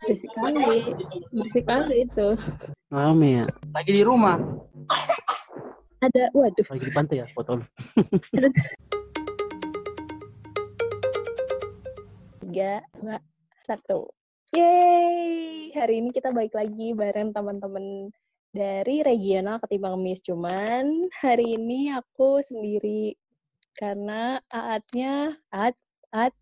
Berisik kali. Berisik kali itu. Rame ya. Lagi di rumah. Ada, waduh. Lagi di pantai ya, foto lu. Tiga, dua, satu. Yeay! Hari ini kita balik lagi bareng teman-teman dari regional ketimbang Miss. Cuman hari ini aku sendiri karena Aatnya, Aat, Aat,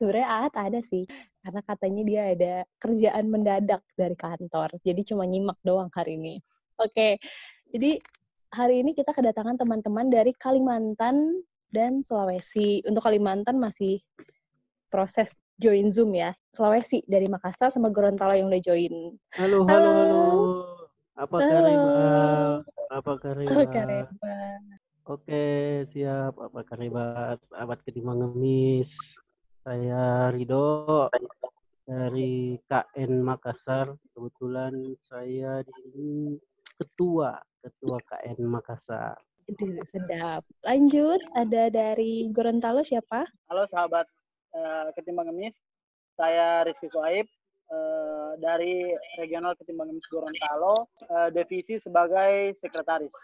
sebenarnya Aat ada sih. Karena katanya dia ada kerjaan mendadak dari kantor. Jadi cuma nyimak doang hari ini. Oke, jadi hari ini kita kedatangan teman-teman dari Kalimantan dan Sulawesi. Untuk Kalimantan masih proses join Zoom ya. Sulawesi dari Makassar sama Gorontalo yang udah join. Halo, halo, Halo. halo. Apa kabar? Apa kabar? Oke, siap. Apa kabar? Abad ketimbang ngemis. Saya Rido dari KN Makassar. Kebetulan saya di sini ketua, ketua KN Makassar. Aduh, sedap. Lanjut, ada dari Gorontalo siapa? Halo sahabat eh, Ketimbang Ngemis. Saya Rizky Soaib eh, dari Regional Ketimbang Ngemis Gorontalo, eh, divisi sebagai sekretaris.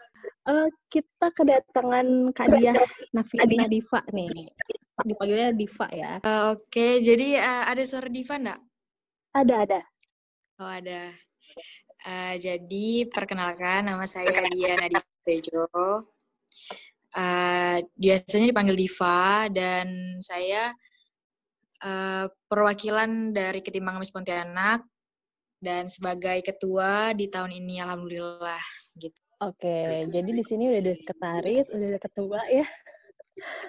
Eh, kita kedatangan Kak Diah Nafi Nadifa nih. Dipanggilnya Diva ya. Eh, Oke, jadi eh, ada suara Diva enggak? Ada, ada. Oh, ada. Eh, jadi, perkenalkan, nama saya Diana Tejo. Eh, biasanya dipanggil Diva, dan saya eh, perwakilan dari Ketimbang Ngemis Pontianak, dan sebagai ketua di tahun ini, Alhamdulillah. Gitu. Oke, jadi di sini udah ada sekretaris, udah ada ketua ya.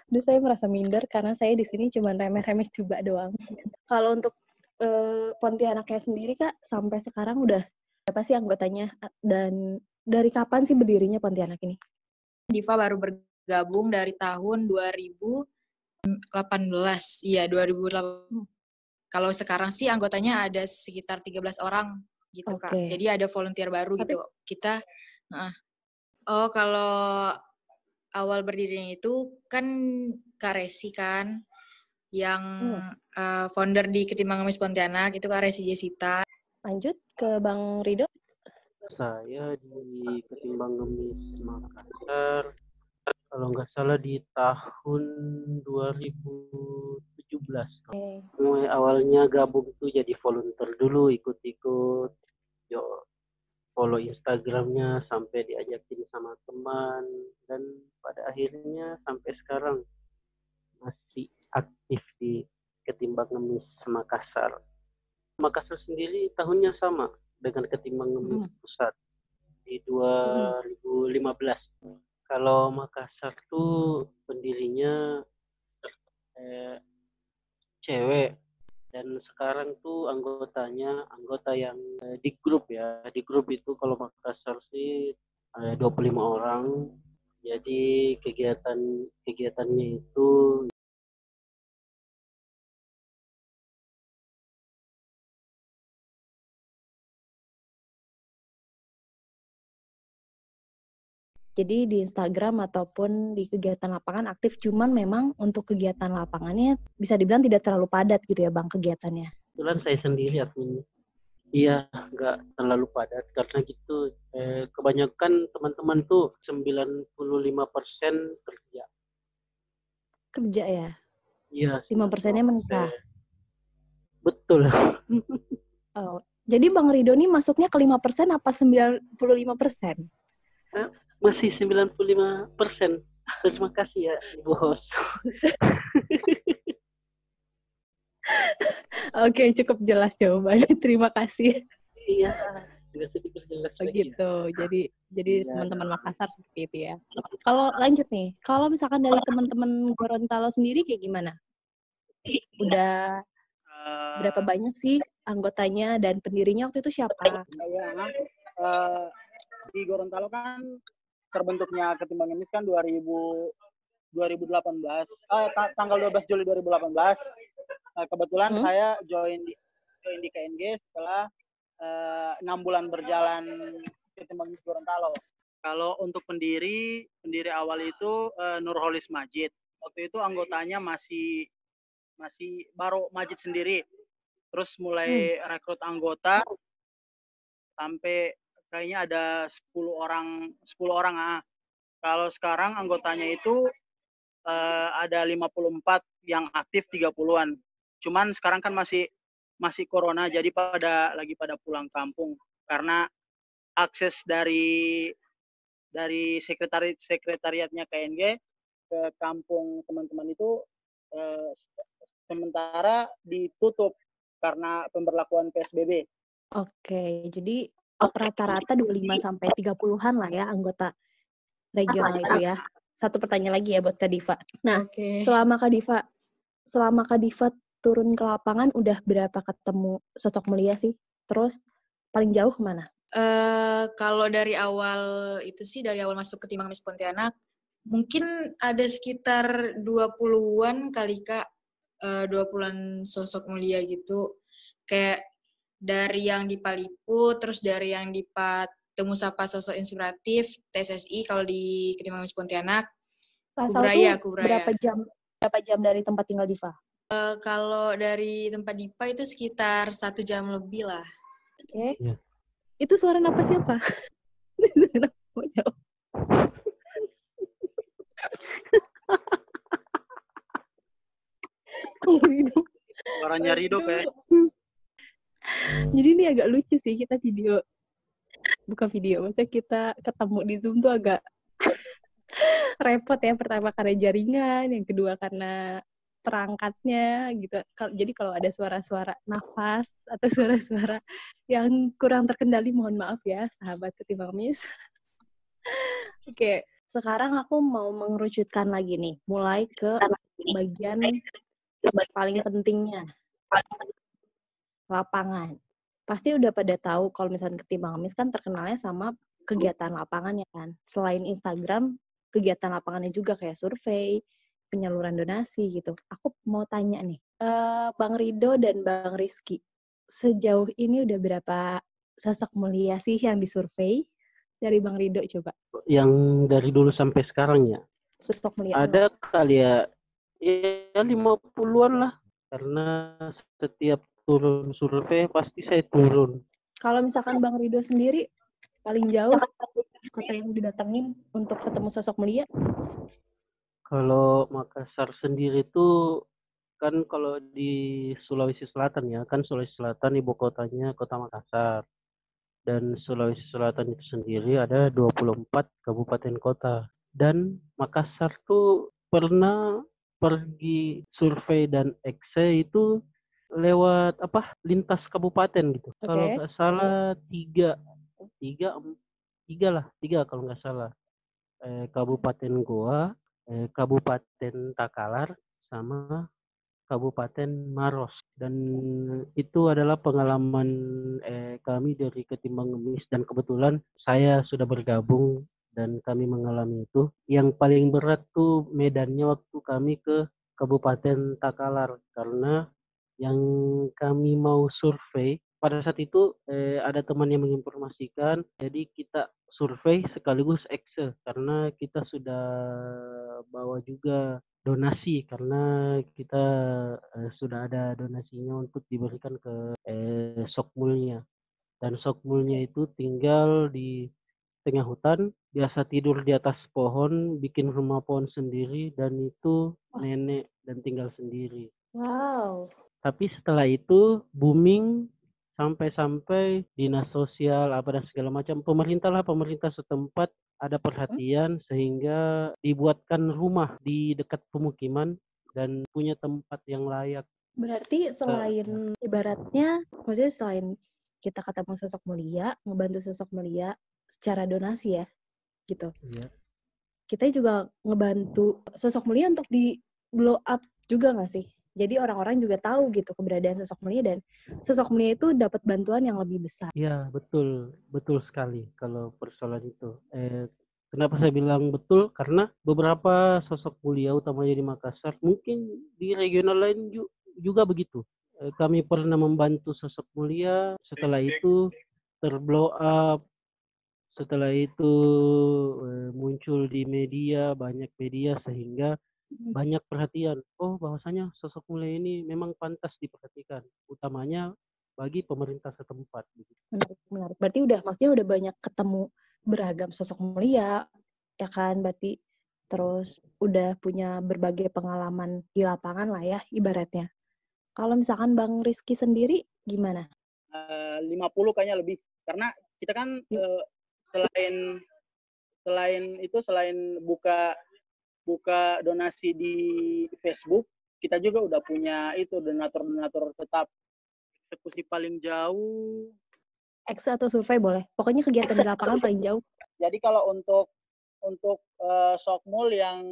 Duh, saya merasa minder karena saya di sini cuma remeh-remeh coba doang. Kalau untuk eh, Pontianaknya sendiri, Kak, sampai sekarang udah berapa sih anggotanya? Dan dari kapan sih berdirinya Pontianak ini? Diva baru bergabung dari tahun 2018. Iya, 2018. Kalau sekarang sih anggotanya ada sekitar 13 orang gitu, Kak. Oke. Jadi ada volunteer baru Tapi- gitu. Kita heeh. Oh, kalau awal berdirinya itu kan Kak Resi kan yang eh, founder di Ketimbang Ngemis Pontianak itu Kak Resi Jesita. Lanjut ke Bang Rido. Saya di Ketimbang Ngemis Makassar. Kalau nggak salah di tahun 2017. Oke. Mulai awalnya gabung tuh jadi volunteer dulu, ikut-ikut. Yo, follow Instagramnya sampai diajakin sama teman. Dan pada akhirnya sampai sekarang masih aktif di Ketimbang Ngemis Makassar. Makassar sendiri tahunnya sama dengan Ketimbang Ngemis Pusat di 2015. Kalau Makassar tuh pendirinya eh, cewek. Dan sekarang tuh anggotanya anggota yang eh, di grup ya. Di grup itu kalau Makassar sih ada 25 orang. Jadi kegiatan kegiatannya itu Jadi di Instagram ataupun di kegiatan lapangan aktif, cuman memang untuk kegiatan lapangannya bisa dibilang tidak terlalu padat gitu ya Bang kegiatannya. kebetulan saya sendiri admin iya nggak terlalu padat karena gitu eh, kebanyakan teman-teman tuh 95% kerja Kerja ya, iya 5 persennya menikah. betul Oh, jadi Bang Rido nih masuknya ke 5 persen apa 95 persen? Masih 95 persen. Terima kasih ya, bos. Oke, cukup jelas jawabannya. Terima kasih. Iya, sudah sedikit jelas Oh, ya. gitu. Jadi jadi Iya. teman-teman Makassar seperti itu ya. Kalau lanjut nih, kalau misalkan dari teman-teman Gorontalo sendiri kayak gimana? Udah Eh, berapa banyak sih anggotanya dan pendirinya waktu itu siapa? saya eh, di Gorontalo kan terbentuknya Ketimbang Ngemis kan 2000 2018 eh, ta- tanggal 12 Juli 2018 Eh, kebetulan Hmm. saya join di join di KNG setelah eh, enam bulan berjalan Ketimbang Ngemis Gorontalo. Kalau untuk pendiri pendiri awal itu eh, Nurholis Majid. Waktu itu anggotanya masih masih baru Majid sendiri. terus mulai rekrut anggota sampai kayaknya ada 10 orang 10 orang ah. Kalau sekarang anggotanya itu eh, ada 54 yang aktif 30-an. Cuman sekarang kan masih masih corona jadi pada lagi pada pulang kampung karena akses dari dari sekretari sekretariatnya KNG ke kampung teman-teman itu eh, sementara ditutup karena pemberlakuan PSBB. Oke, jadi rata-rata 25 sampai 30-an lah ya anggota regional itu ya. Satu pertanyaan lagi ya buat Kak Diva. Nah, Oke. selama Kak Diva selama Kak Diva turun ke lapangan udah berapa ketemu sosok mulia sih? Terus paling jauh ke mana? Eh, kalau dari awal itu sih dari awal masuk ke Timang Miss Pontianak mungkin ada sekitar 20-an kali Kak eh, 20-an sosok mulia gitu. Kayak dari yang di Palipu, terus dari yang di Pat Temu Sapa Sosok Inspiratif, TSSI kalau di Ketimbang Miss Pontianak. Kubraya, berapa jam berapa jam dari tempat tinggal Diva? Eh, kalau dari tempat Dipa itu sekitar satu jam lebih lah. Oke. Iya. Itu suara napas siapa? Mau jawab. Suaranya Rido kayak Jadi ini agak lucu sih kita video bukan video, maksudnya kita ketemu di Zoom tuh agak repot ya. Pertama karena jaringan, yang kedua karena perangkatnya gitu. Jadi kalau ada suara-suara nafas atau suara-suara yang kurang terkendali, mohon maaf ya, sahabat ketimbang Miss. Oke, sekarang aku mau mengerucutkan lagi nih, mulai ke bagian paling pentingnya, lapangan. Pasti udah pada tahu kalau misalnya ketimbang Miss kan terkenalnya sama kegiatan lapangannya kan. Selain Instagram, kegiatan lapangannya juga kayak survei, penyaluran donasi gitu. Aku mau tanya nih, eh, Bang Rido dan Bang Rizky, sejauh ini udah berapa sosok mulia sih yang disurvei? Dari Bang Rido coba. Yang dari dulu sampai sekarang ya. Sosok mulia. Ada kali ya, ya 50-an lah. Karena setiap turun survei pasti saya turun. Kalau misalkan Bang Rido sendiri paling jauh kota yang didatengin untuk ketemu sosok mulia Kalau Makassar sendiri itu kan kalau di Sulawesi Selatan ya, kan Sulawesi Selatan ibu kotanya Kota Makassar. Dan Sulawesi Selatan itu sendiri ada 24 kabupaten kota. Dan Makassar tuh pernah pergi survei dan ekse itu lewat apa lintas kabupaten gitu. Kalau Oke. nggak salah tiga, tiga, tiga lah, tiga kalau nggak salah. Eh, Kabupaten Goa, eh, Kabupaten Takalar, sama Kabupaten Maros. Dan itu adalah pengalaman eh, kami dari Ketimbang Ngemis dan kebetulan saya sudah bergabung dan kami mengalami itu. Yang paling berat tuh medannya waktu kami ke Kabupaten Takalar karena yang kami mau survei. Pada saat itu eh, ada teman yang menginformasikan jadi kita survei sekaligus ekse karena kita sudah bawa juga donasi karena kita eh, sudah ada donasinya untuk diberikan ke eh, sokmulnya dan sokmulnya itu tinggal di tengah hutan biasa tidur di atas pohon bikin rumah pohon sendiri dan itu nenek dan tinggal sendiri. Wow tapi setelah itu booming sampai-sampai dinas sosial apa dan segala macam pemerintah lah pemerintah setempat ada perhatian sehingga dibuatkan rumah di dekat pemukiman dan punya tempat yang layak. Berarti selain ibaratnya maksudnya selain kita ketemu sosok mulia ngebantu sosok mulia secara donasi ya gitu. Ya kita juga ngebantu sosok mulia untuk di blow up juga nggak sih jadi orang-orang juga tahu gitu keberadaan sosok mulia dan sosok mulia itu dapat bantuan yang lebih besar Ya, betul, betul sekali kalau persoalan itu. Eh, kenapa saya bilang betul? Karena beberapa sosok mulia, utamanya di Makassar, mungkin di regional lain ju- juga begitu. Eh, kami pernah membantu sosok mulia, setelah itu terblow up, setelah itu eh, muncul di media, banyak media, sehingga banyak perhatian. Oh, bahwasanya sosok mulia ini memang pantas diperhatikan, utamanya bagi pemerintah setempat. begitu. Menarik, menarik. Berarti udah, maksudnya udah banyak ketemu beragam sosok mulia, ya kan? Berarti terus udah punya berbagai pengalaman di lapangan lah ya, ibaratnya. Kalau misalkan Bang Rizky sendiri, gimana? Eh, 50 kayaknya lebih karena kita kan eh, selain selain itu selain buka buka donasi di Facebook kita juga udah punya itu donatur-donatur tetap. Eksekusi paling jauh. X atau survei boleh. Pokoknya kegiatan di lapangan paling jauh. jadi kalau untuk untuk eh, Sokmul yang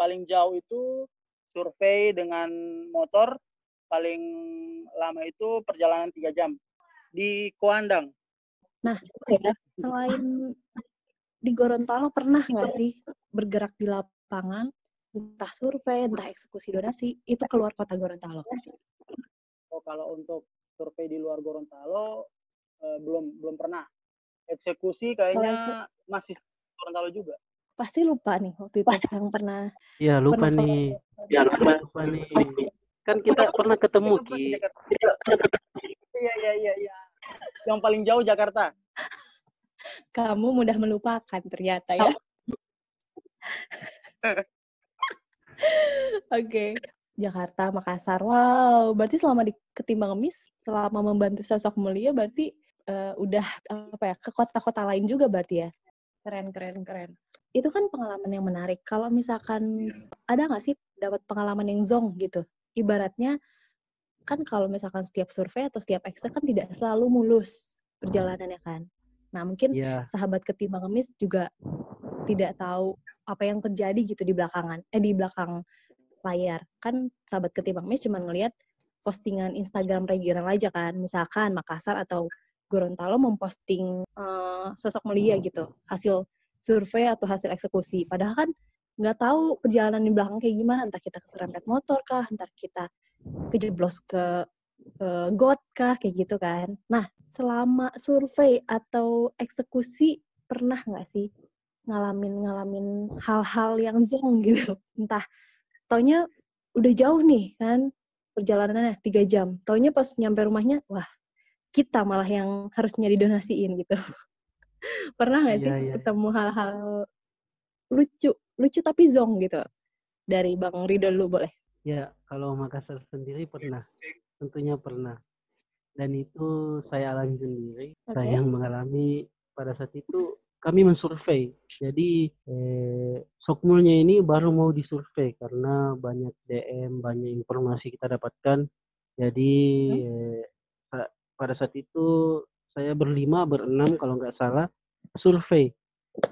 paling jauh itu survei dengan motor paling lama itu perjalanan tiga jam. Di Koandang Nah, selain di Gorontalo pernah nggak sih bergerak di lapangan, entah survei, entah eksekusi donasi, itu keluar kota Gorontalo? Oh, kalau untuk survei di luar Gorontalo eh, belum belum pernah. Eksekusi kayaknya masih Gorontalo juga. Pasti lupa nih waktu itu yang pernah. Ya, lupa Pernah nih. Ya, lupa nih. Kan kita pernah ketemu, Ki. Iya iya iya iya. Yang paling jauh Jakarta. Kamu mudah melupakan ternyata ya. Oke. Jakarta, Makassar. Wow, berarti selama di Ketimbang Ngemis, selama membantu sosok mulia berarti eh, udah apa ya ke kota-kota lain juga berarti ya. Keren, keren, keren. Itu kan pengalaman yang menarik. Kalau misalkan ada nggak sih dapat pengalaman yang zong gitu? Ibaratnya kan kalau misalkan setiap survei atau setiap ekse kan tidak selalu mulus perjalanannya kan. Nah mungkin Iya, sahabat ketimbang ngemis juga tidak tahu apa yang terjadi gitu di belakangan eh di belakang layar. Kan sahabat ketimbang ngemis cuma ngelihat postingan Instagram regional aja kan misalkan Makassar atau Gorontalo memposting eh, sosok mulia gitu hasil survei atau hasil eksekusi. Padahal kan nggak tahu perjalanan di belakang kayak gimana entah kita keserempet motor kah entar kita kejeblos ke ke got kah kayak gitu kan. Nah selama survei atau eksekusi pernah nggak sih ngalamin ngalamin hal-hal yang zong gitu entah taunya udah jauh nih kan perjalanannya tiga jam taunya pas nyampe rumahnya wah kita malah yang harusnya didonasiin gitu pernah nggak sih Iya, iya. ketemu hal-hal lucu lucu tapi zong gitu dari bang Ridho lu boleh ya kalau Makassar sendiri pernah. Tentunya pernah. Dan itu saya alami sendiri. Oke. Saya yang mengalami pada saat itu kami mensurvei. Jadi eh, Sokmulnya ini baru mau disurvei karena banyak DM, banyak informasi kita dapatkan. Jadi eh, sa- pada saat itu saya berlima, berenam kalau nggak salah survei.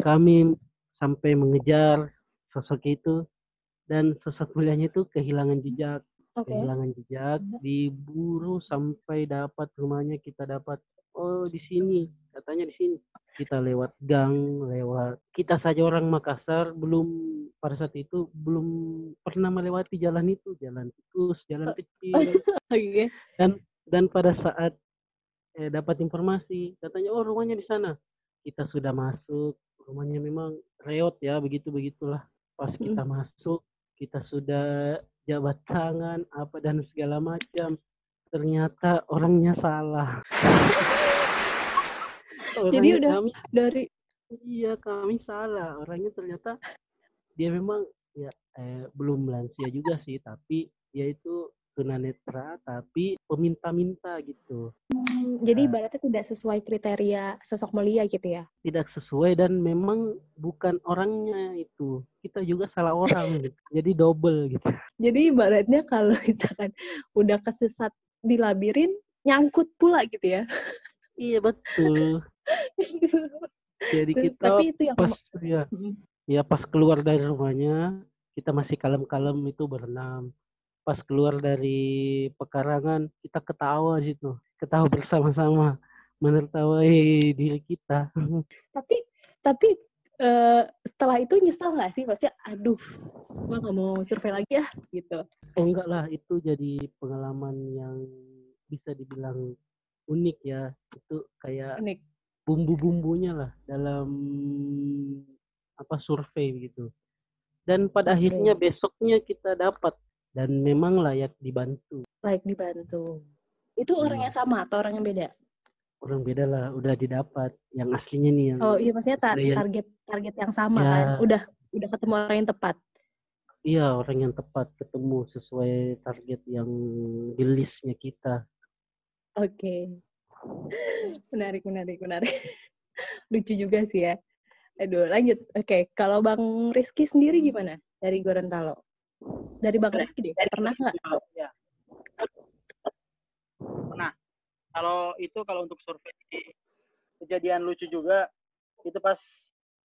Kami sampai mengejar sosok itu dan sosok mulianya itu kehilangan jejak oke kehilangan jejak diburu sampai dapat rumahnya kita dapat oh di sini katanya di sini kita lewat gang lewat kita saja orang Makassar belum pada saat itu belum pernah melewati jalan itu jalan tikus jalan kecil. oke dan pada saat eh, dapat informasi katanya oh rumahnya di sana. Kita sudah masuk rumahnya memang reot ya begitu begitulah. Pas kita masuk kita sudah jabat tangan apa dan segala macam. Ternyata orangnya salah Jadi Orangnya udah- kami dari iya kami salah orangnya ternyata dia memang ya eh, belum lansia juga sih tapi dia itu tunanetra tapi peminta-minta gitu Hmm, jadi Nah. ibaratnya tidak sesuai kriteria sosok mulia gitu ya. tidak sesuai dan memang bukan orangnya itu kita juga salah orang gitu. jadi double gitu Jadi ibaratnya kalau misalkan udah kesesat di labirin, nyangkut pula gitu ya. iya betul jadi Tuh, kita Tapi itu yang pas ya ya pas keluar dari rumahnya kita masih kalem-kalem itu berenam pas keluar dari pekarangan kita ketawa situ ketawa bersama-sama menertawai diri kita tapi tapi eh, setelah itu nyesal nggak sih? Maksudnya, aduh, gua nggak mau survei lagi ya, gitu. oh enggak lah itu jadi pengalaman yang bisa dibilang unik ya itu kayak Unik. Bumbu-bumbunya lah dalam apa survei gitu dan pada Oke. akhirnya besoknya kita dapat dan memang layak dibantu Layak dibantu. Itu orang Iya. yang sama atau orang yang beda? orang beda lah udah didapat yang aslinya nih yang Oh iya maksudnya tar- target target yang sama Ya. kan. Udah udah ketemu orang yang tepat. iya orang yang tepat ketemu sesuai target yang di listnya kita Oke. Menarik, menarik, menarik. Lucu juga sih ya. Aduh, lanjut. Oke, kalau Bang Rizky sendiri gimana dari Gorontalo? Dari Bang Rizky deh, pernah nggak? Ya. Nah, kalau itu kalau untuk survei kejadian lucu juga itu pas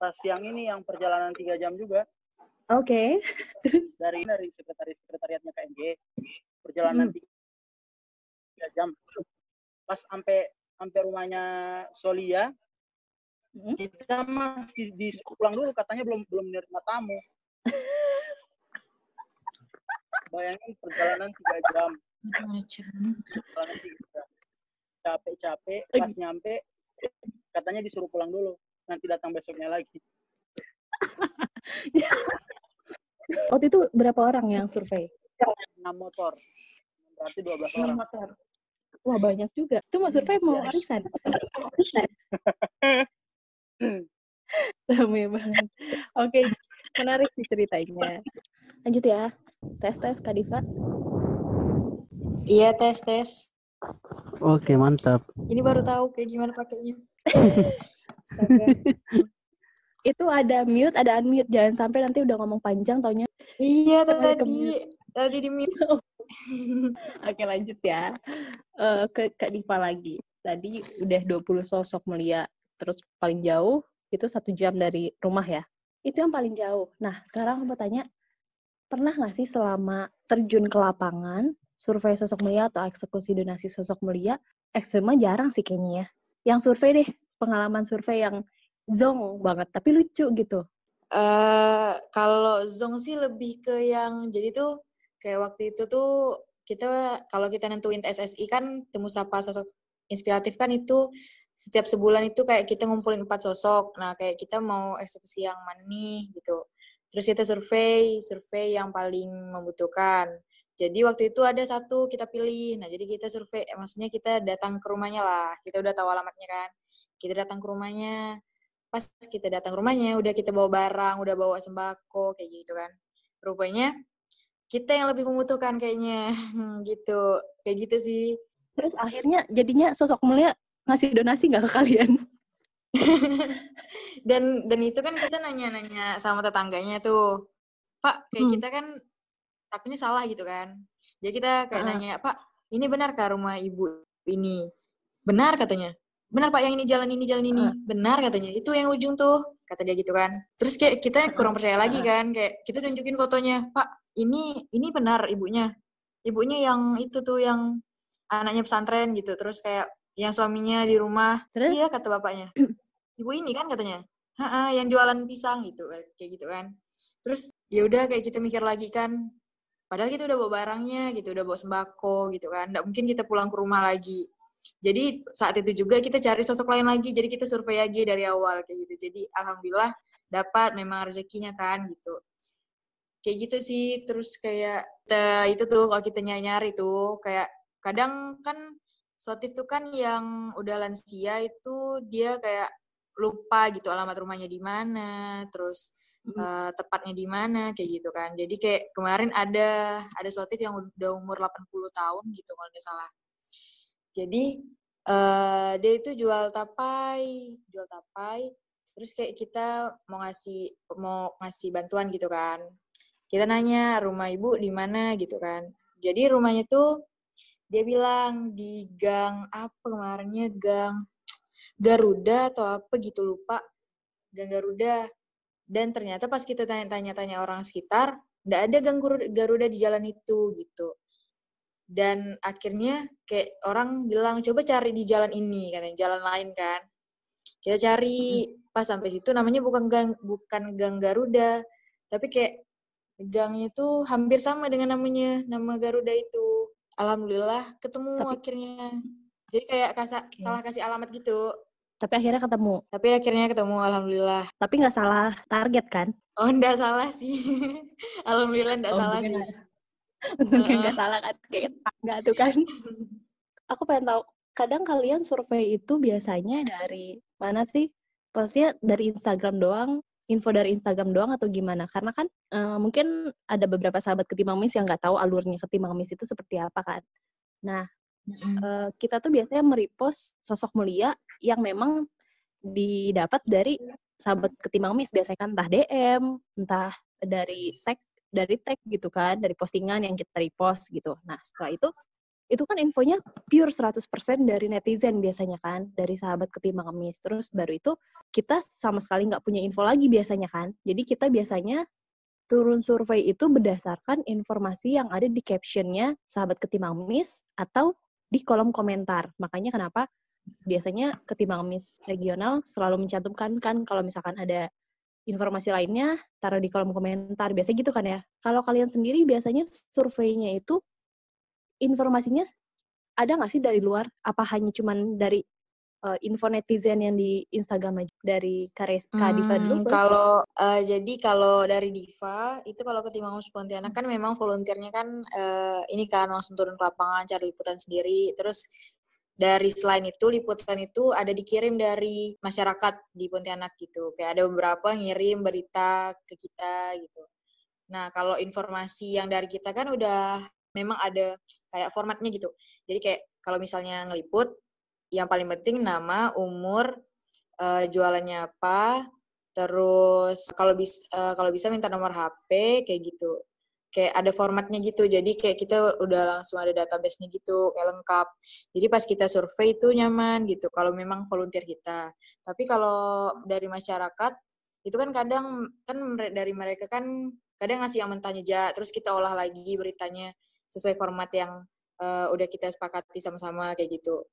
pas yang ini yang perjalanan tiga jam juga Oke. Terus? dari dari sekretaris sekretariatnya KMG perjalanan Hmm. tiga jam pas sampai sampai rumahnya Solia Hmm. kita masih disuruh pulang dulu katanya belum belum menerima tamu. Bayangin perjalanan tiga jam. Perjalanan tiga jam. Capek-capek pas nyampe katanya disuruh pulang dulu. Nanti datang besoknya lagi. Waktu itu berapa orang yang survei? enam motor. Berarti 12 Enam orang. motor. Wah, banyak juga. Itu mau survei mau Iya. arisan? Rame banget. Oke, menarik sih ceritanya. Lanjut ya. Tes-tes, Kak Diva. Iya tes tes. oke mantap Ini baru tahu kayak gimana pakainya. Itu ada mute, ada unmute. Jangan sampai nanti udah ngomong panjang taunya. Iya tadi tadi di mute. Oke, lanjut ya. Eh, ke Kak Diva lagi. Tadi udah 20 sosok mulia. Terus paling jauh itu satu jam dari rumah ya. Itu yang paling jauh. Nah, sekarang aku mau tanya, pernah nggak sih selama terjun ke lapangan, survei sosok mulia atau eksekusi donasi sosok mulia, ekstremnya jarang sih kayaknya ya. Yang survei deh, pengalaman survei yang zong banget, tapi lucu gitu. Eh kalau zong sih lebih ke yang jadi tuh kayak waktu itu tuh kita kalau kita nentuin TSSI kan temu sapa sosok inspiratif kan itu setiap sebulan itu kayak kita ngumpulin empat sosok. Nah kayak kita mau eksekusi yang mana nih gitu. Terus kita survei, survei yang paling membutuhkan. Jadi waktu itu ada satu kita pilih. Nah jadi kita survei, eh, maksudnya kita datang ke rumahnya lah. Kita udah tahu alamatnya kan. Kita datang ke rumahnya pas kita datang ke rumahnya udah kita bawa barang udah bawa sembako kayak gitu kan rupanya kita yang lebih membutuhkan kayaknya. Gitu. Kayak gitu sih. Terus akhirnya jadinya sosok mulia ngasih donasi nggak ke kalian? dan dan itu kan kita nanya-nanya sama tetangganya tuh pak kayak Hmm. kita kan takutnya salah gitu kan. Jadi kita kayak Ah. nanya pak ini benar kah rumah ibu ini? Benar katanya. Benar pak yang ini jalan ini jalan ini. Ah. benar katanya. Itu yang ujung tuh kata dia gitu kan. Terus kayak kita kurang percaya lagi kan kayak kita tunjukin fotonya pak ini ini benar ibunya. Ibunya yang itu tuh yang anaknya pesantren gitu. Terus kayak yang suaminya di rumah. Terus? iya kata bapaknya. Ibu ini kan katanya. "Ha-ha, yang jualan pisang gitu kayak gitu kan. Terus ya udah kayak kita mikir lagi kan padahal kita udah bawa barangnya gitu udah bawa sembako gitu kan. Nggak mungkin kita pulang ke rumah lagi. Jadi saat itu juga kita cari sosok lain lagi. Jadi kita survei lagi dari awal kayak gitu. Jadi alhamdulillah dapat memang rezekinya kan gitu kayak gitu sih. Terus kayak kita, itu tuh kalau kita nyari-nyari tuh kayak kadang kan sotif tuh kan yang udah lansia itu dia kayak lupa gitu alamat rumahnya di mana terus Hmm. eh, tepatnya di mana kayak gitu kan. Jadi kayak kemarin ada ada sotif yang udah umur 80 tahun gitu kalau nggak salah. Jadi eh dia itu jual tapai jual tapai terus kayak kita mau ngasih mau ngasih bantuan gitu kan kita nanya rumah ibu di mana? gitu kan. Jadi rumahnya tuh dia bilang di gang apa kemarinnya? Gang Garuda atau apa gitu lupa. Gang Garuda. Dan ternyata pas kita tanya-tanya orang sekitar nggak ada gang Garuda- di jalan itu gitu. Dan akhirnya kayak orang bilang coba cari di jalan ini katanya jalan lain kan. Kita cari. Pas sampai situ namanya bukan gang bukan gang Garuda. Tapi kayak gangnya tuh hampir sama dengan namanya nama Garuda itu alhamdulillah ketemu Tapi- akhirnya jadi kayak kasa, Oke. salah kasih alamat gitu Tapi akhirnya ketemu. Tapi akhirnya ketemu, alhamdulillah. Tapi nggak salah target kan? Oh, nggak salah sih. alhamdulillah nggak Oh, salah untungnya sih. Untungnya nggak salah kan? Kayak nggak tuh kan? Aku pengen tahu, kadang kalian survei itu biasanya dari mana sih? Maksudnya dari Instagram doang, info dari Instagram doang atau gimana? Karena kan eh, mungkin ada beberapa sahabat ketimbang mis yang nggak tahu alurnya ketimbang mis itu seperti apa kan. Nah, Mm-mm. eh, kita tuh biasanya merepost sosok mulia yang memang didapat dari sahabat ketimbang mis biasanya kan entah DM, entah dari tag dari tag gitu kan, dari postingan yang kita repost gitu. Nah, setelah itu itu kan infonya pure 100% dari netizen biasanya kan, dari sahabat ketimbang kemis. Terus baru itu kita sama sekali nggak punya info lagi biasanya kan. Jadi kita biasanya turun survei itu berdasarkan informasi yang ada di captionnya sahabat ketimbang kemis atau di kolom komentar. Makanya kenapa biasanya ketimbang kemis regional selalu mencantumkan kan kalau misalkan ada informasi lainnya taruh di kolom komentar. Biasa gitu kan ya. Kalau kalian sendiri biasanya surveinya itu informasinya ada nggak sih dari luar? Apa hanya cuman dari uh, info netizen yang di Instagram aja dari Kak Diva dulu? Hmm, kalau eh, jadi kalau dari Diva itu kalau ke Timangmus Pontianak kan memang volunteernya kan eh, ini kan langsung turun ke lapangan cari liputan sendiri. Terus dari selain itu liputan itu ada dikirim dari masyarakat di Pontianak gitu. Kayak ada beberapa ngirim berita ke kita gitu. Nah kalau informasi yang dari kita kan udah memang ada kayak formatnya gitu. Jadi kayak kalau misalnya ngeliput, yang paling penting nama, umur, eh, jualannya apa, terus kalau bisa kalau bisa minta nomor HP kayak gitu. Kayak ada formatnya gitu. Jadi kayak kita udah langsung ada database-nya gitu, kayak lengkap. Jadi pas kita survei itu nyaman gitu kalau memang volunteer kita. Tapi kalau dari masyarakat itu kan kadang kan dari mereka kan kadang ngasih yang mentahnya aja, terus kita olah lagi beritanya sesuai format yang eh, udah kita sepakati sama-sama kayak gitu.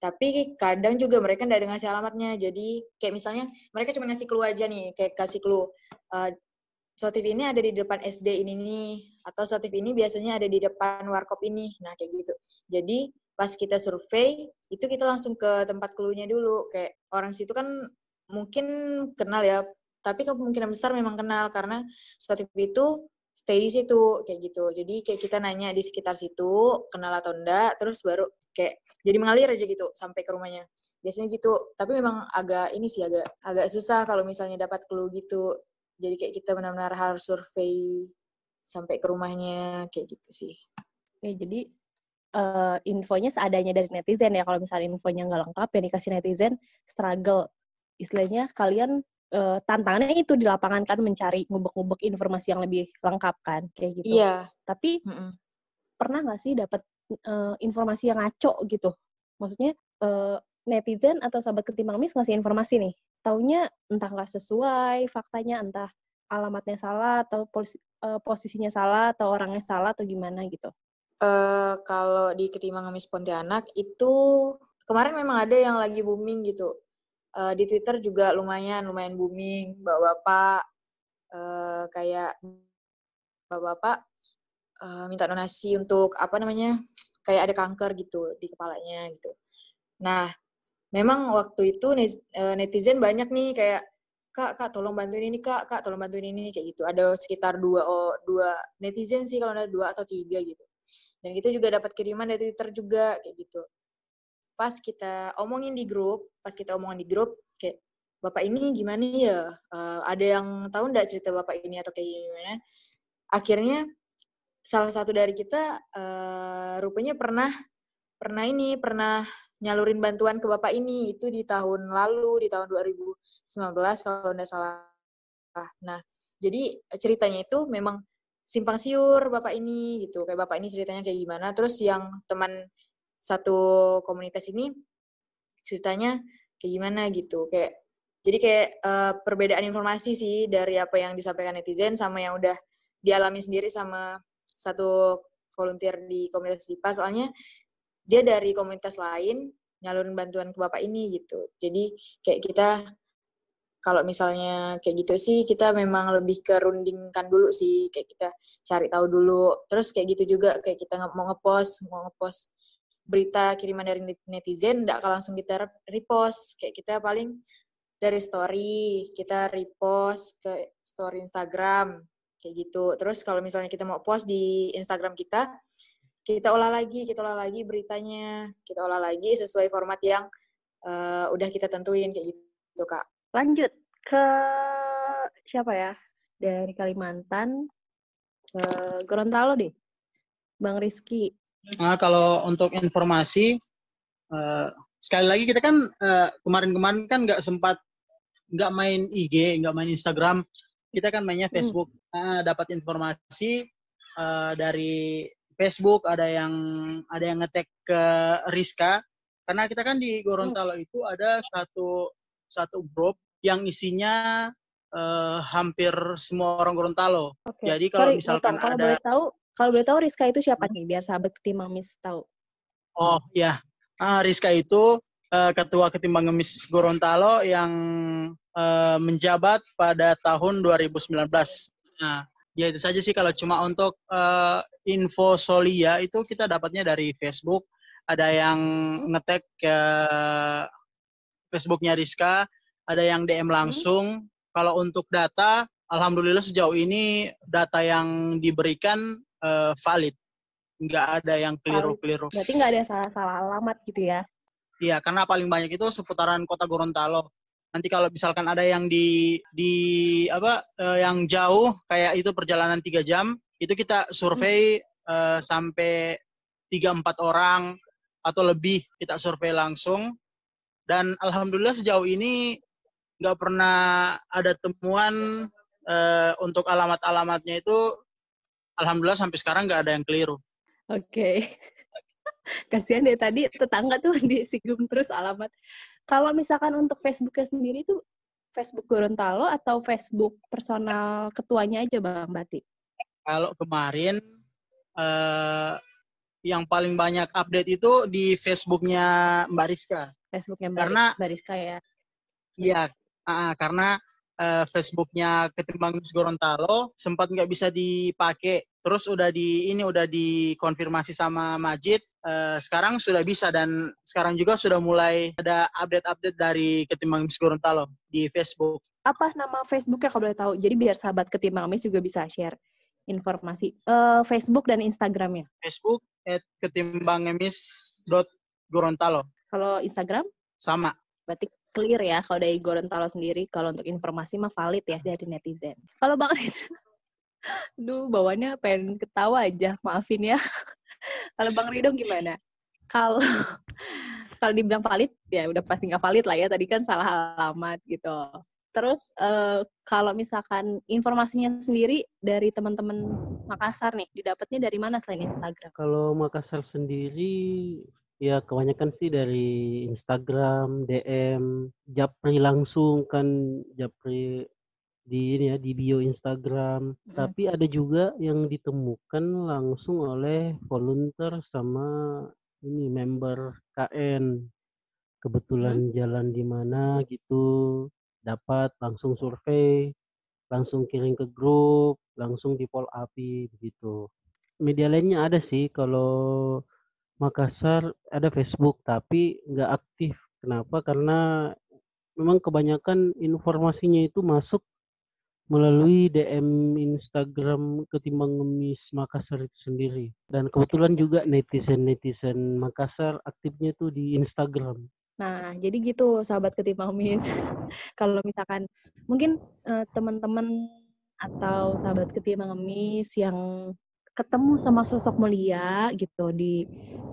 Tapi kadang juga mereka nggak ada ngasih alamatnya. Jadi kayak misalnya mereka cuma ngasih clue aja nih, kayak kasih clue. Uh, Sotif ini ada di depan SD ini nih, atau Sotif ini biasanya ada di depan warkop ini. Nah kayak gitu. Jadi pas kita survei, itu kita langsung ke tempat clue-nya dulu. Kayak orang situ kan mungkin kenal ya, tapi kemungkinan besar memang kenal karena Sotif itu stay di situ kayak gitu. Jadi kayak kita nanya di sekitar situ, kenal atau enggak, terus baru kayak jadi mengalir aja gitu sampai ke rumahnya biasanya gitu tapi memang agak ini sih agak agak susah kalau misalnya dapat clue gitu jadi kayak kita benar-benar harus survei sampai ke rumahnya kayak gitu sih Oke, jadi eh, infonya seadanya dari netizen ya. Kalau misalnya infonya nggak lengkap yang dikasih netizen, struggle. Istilahnya kalian eh, tantangannya itu di lapangan kan mencari ngubek-ngubek informasi yang lebih lengkap kan, kayak gitu. iya Tapi mm-mm. pernah nggak sih dapat eh, informasi yang ngaco gitu? Maksudnya eh, netizen atau sahabat ketimbang mis ngasih informasi nih, taunya entah nggak sesuai faktanya, entah alamatnya salah atau posi- eh, posisinya salah atau orangnya salah atau gimana gitu. Eh, kalau di Ketimbang Ngemis Pontianak itu kemarin memang ada yang lagi booming gitu Eh, di Twitter juga lumayan lumayan booming bapak-bapak eh, kayak bapak-bapak eh, minta donasi untuk apa namanya kayak ada kanker gitu di kepalanya gitu. Nah, memang waktu itu netizen banyak nih kayak kak kak tolong bantuin ini kak kak tolong bantuin ini kayak gitu. Ada sekitar dua oh, dua netizen sih kalau ada dua atau tiga gitu. Dan kita juga dapat kiriman dari Twitter juga kayak gitu. Pas kita omongin di grup, pas kita omongin di grup kayak bapak ini gimana ya? Eh, ada yang tahu nggak cerita bapak ini atau kayak gimana? Akhirnya salah satu dari kita eh, rupanya pernah pernah ini pernah nyalurin bantuan ke bapak ini itu di tahun lalu di tahun 2019 kalau nggak salah. Nah, jadi ceritanya itu memang simpang siur bapak ini gitu. Kayak bapak ini ceritanya kayak gimana. Terus yang teman satu komunitas ini ceritanya kayak gimana gitu. Kayak jadi kayak eh, perbedaan informasi sih dari apa yang disampaikan netizen sama yang udah dialami sendiri sama satu volunteer di komunitas DIPA. Soalnya dia dari komunitas lain nyalurin bantuan ke bapak ini gitu. Jadi kayak kita kalau misalnya kayak gitu sih kita memang lebih ke rundingkan dulu sih kayak kita cari tahu dulu terus kayak gitu juga kayak kita mau ngepost mau ngepost berita kiriman dari netizen nggak langsung kita repost. Kayak kita paling dari story kita repost ke story Instagram kayak gitu. Terus kalau misalnya kita mau post di Instagram kita kita olah lagi kita olah lagi beritanya. Kita olah lagi sesuai format yang uh, udah kita tentuin kayak gitu kak. Lanjut ke siapa ya? Dari Kalimantan ke Gorontalo deh. Bang Rizky Nah, kalau untuk informasi, uh, sekali lagi kita kan kemarin kemarin-kemarin kan nggak sempat nggak main IG, nggak main Instagram, kita kan mainnya hmm. Facebook. Hmm. Nah, dapat informasi uh, dari Facebook, ada yang ada yang ngetek ke Rizka, karena kita kan di Gorontalo hmm. itu ada satu satu grup yang isinya uh, hampir semua orang Gorontalo. Okay. Jadi kalau Sorry, misalkan kalau ada boleh tahu kalau boleh tahu Rizka itu siapa nih? Biar sahabat ketimbang Miss tahu. Oh ya, ah, Rizka itu uh, ketua ketimbang Miss Gorontalo yang uh, menjabat pada tahun 2019. Nah, ya itu saja sih kalau cuma untuk uh, info Solia itu kita dapatnya dari Facebook. Ada yang ngetek ke Facebooknya Rizka, ada yang DM hmm. langsung. Hmm. Kalau untuk data, alhamdulillah sejauh ini data yang diberikan uh, valid. Nggak ada yang keliru-keliru. Berarti nggak ada salah-salah alamat gitu ya? Iya, karena paling banyak itu seputaran kota Gorontalo. Nanti kalau misalkan ada yang di di apa uh, yang jauh kayak itu perjalanan tiga jam, itu kita survei uh, sampai tiga empat orang atau lebih kita survei langsung dan alhamdulillah sejauh ini nggak pernah ada temuan uh, untuk alamat-alamatnya itu alhamdulillah sampai sekarang nggak ada yang keliru. Oke. Okay. Kasihan deh tadi tetangga tuh disinggung terus alamat. Kalau misalkan untuk Facebooknya sendiri itu Facebook Gorontalo atau Facebook personal ketuanya aja Bang Bati? Kalau kemarin uh, yang paling banyak update itu di Facebooknya Mbak Rizka. Facebooknya Mbak, karena, Mbak Rizka ya? Iya, uh, karena uh, Facebooknya ketimbang Miss Gorontalo sempat nggak bisa dipakai terus udah di ini udah dikonfirmasi sama Majid uh, sekarang sudah bisa dan sekarang juga sudah mulai ada update-update dari ketimbang Miss Gorontalo di Facebook. Apa nama Facebooknya kalau boleh tahu? Jadi biar sahabat ketimbang Miss juga bisa share informasi. Uh, Facebook dan Instagramnya? Facebook at ketimbang dot Gorontalo. Kalau Instagram? Sama. Berarti clear ya kalau dari Gorontalo sendiri kalau untuk informasi mah valid ya dari netizen. Kalau Bang Ridho, duh bawaannya pengen ketawa aja, maafin ya. kalau Bang Ridho gimana? Kalau kalau dibilang valid ya udah pasti nggak valid lah ya tadi kan salah alamat gitu. Terus uh, kalau misalkan informasinya sendiri dari teman-teman Makassar nih, didapatnya dari mana selain Instagram? Kalau Makassar sendiri Ya kebanyakan sih dari Instagram, DM, Japri langsung kan Japri di ini ya di bio Instagram. Mm. Tapi ada juga yang ditemukan langsung oleh volunteer sama ini member KN. Kebetulan mm. jalan di mana gitu dapat langsung survei, langsung kirim ke grup, langsung di pol api begitu. Media lainnya ada sih kalau Makassar ada Facebook tapi nggak aktif. Kenapa? Karena memang kebanyakan informasinya itu masuk melalui DM Instagram ketimbang ngemis Makassar itu sendiri. Dan kebetulan juga netizen-netizen Makassar aktifnya itu di Instagram. Nah, jadi gitu sahabat ketimbang ngemis. Kalau misalkan mungkin uh, teman-teman atau sahabat ketimbang ngemis yang ketemu sama sosok mulia gitu di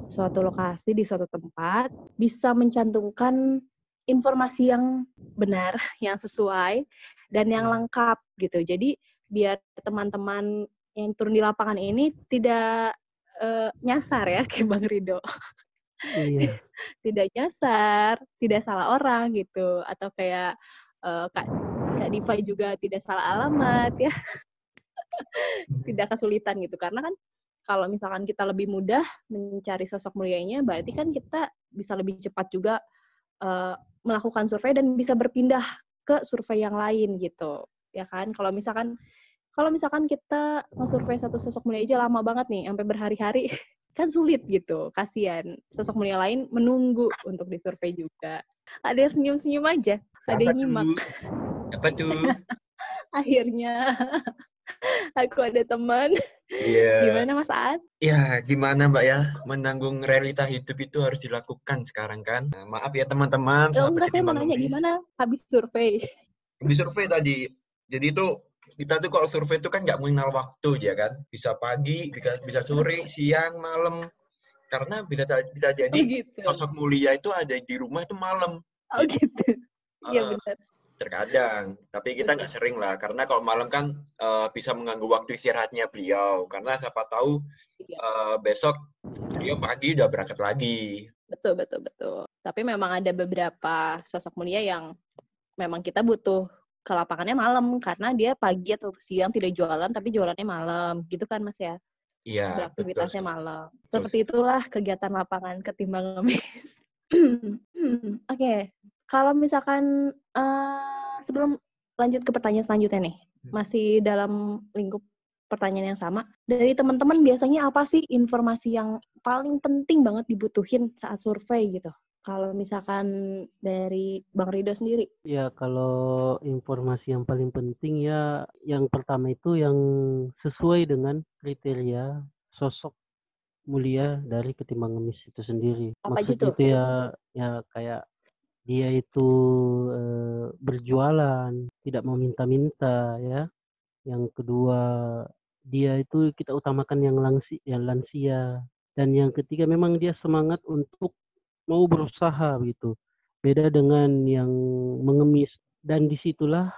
suatu lokasi di suatu tempat bisa mencantumkan informasi yang benar, yang sesuai dan yang hmm. lengkap gitu. Jadi biar teman-teman yang turun di lapangan ini tidak uh, nyasar ya kayak Bang Rido. Iya. tidak nyasar, tidak salah orang gitu atau kayak uh, Kak Kak Diva juga tidak salah alamat ya. Tidak kesulitan gitu karena kan kalau misalkan kita lebih mudah mencari sosok mulianya berarti kan kita bisa lebih cepat juga uh, melakukan survei dan bisa berpindah ke survei yang lain gitu ya kan kalau misalkan kalau misalkan kita survei satu sosok mulia aja lama banget nih sampai berhari-hari kan sulit gitu. Kasihan. Sosok mulia lain menunggu untuk disurvei juga. Ada yang senyum-senyum aja. Ada yang nyimak. Apa tuh? Akhirnya aku ada teman. Iya. Gimana Mas Aat? Ya, gimana Mbak ya? Menanggung realita hidup itu harus dilakukan sekarang kan. Nah, maaf ya teman-teman. Oh, enggak, saya mau nanya gimana habis survei? Habis survei tadi. Jadi itu kita tuh kalau survei itu kan nggak mengenal waktu ya kan. Bisa pagi, bisa, bisa sore, siang, malam. Karena bisa bisa Oh jadi gitu. sosok mulia itu ada di rumah itu malam. Oh gitu. Iya Eh, benar. Terkadang, tapi kita nggak sering lah. Karena kalau malam kan eh, bisa mengganggu waktu istirahatnya beliau. Karena siapa tahu eh, besok beliau pagi udah berangkat lagi. Betul, betul, betul. Tapi memang ada beberapa sosok mulia yang memang kita butuh ke lapangannya malam karena dia pagi atau siang tidak jualan tapi jualannya malam gitu kan Mas ya Iya, beraktivitasnya sih. malam Betul seperti itulah kegiatan lapangan ketimbang ngemis oke kalau misalkan eh, sebelum lanjut ke pertanyaan selanjutnya nih Hmm. masih dalam lingkup pertanyaan yang sama dari teman-teman biasanya apa sih informasi yang paling penting banget dibutuhin saat survei gitu kalau misalkan dari Bang Rido sendiri Ya, kalau informasi yang paling penting ya, yang pertama itu yang sesuai dengan kriteria sosok mulia dari ketimbang ngemis itu sendiri. Apa aja Maksudnya tuh? itu ya, ya kayak dia itu eh, berjualan, tidak meminta-minta ya. Yang kedua, dia itu kita utamakan yang lansia, yang lansia. Dan yang ketiga memang dia semangat untuk mau berusaha begitu beda dengan yang mengemis dan di situlah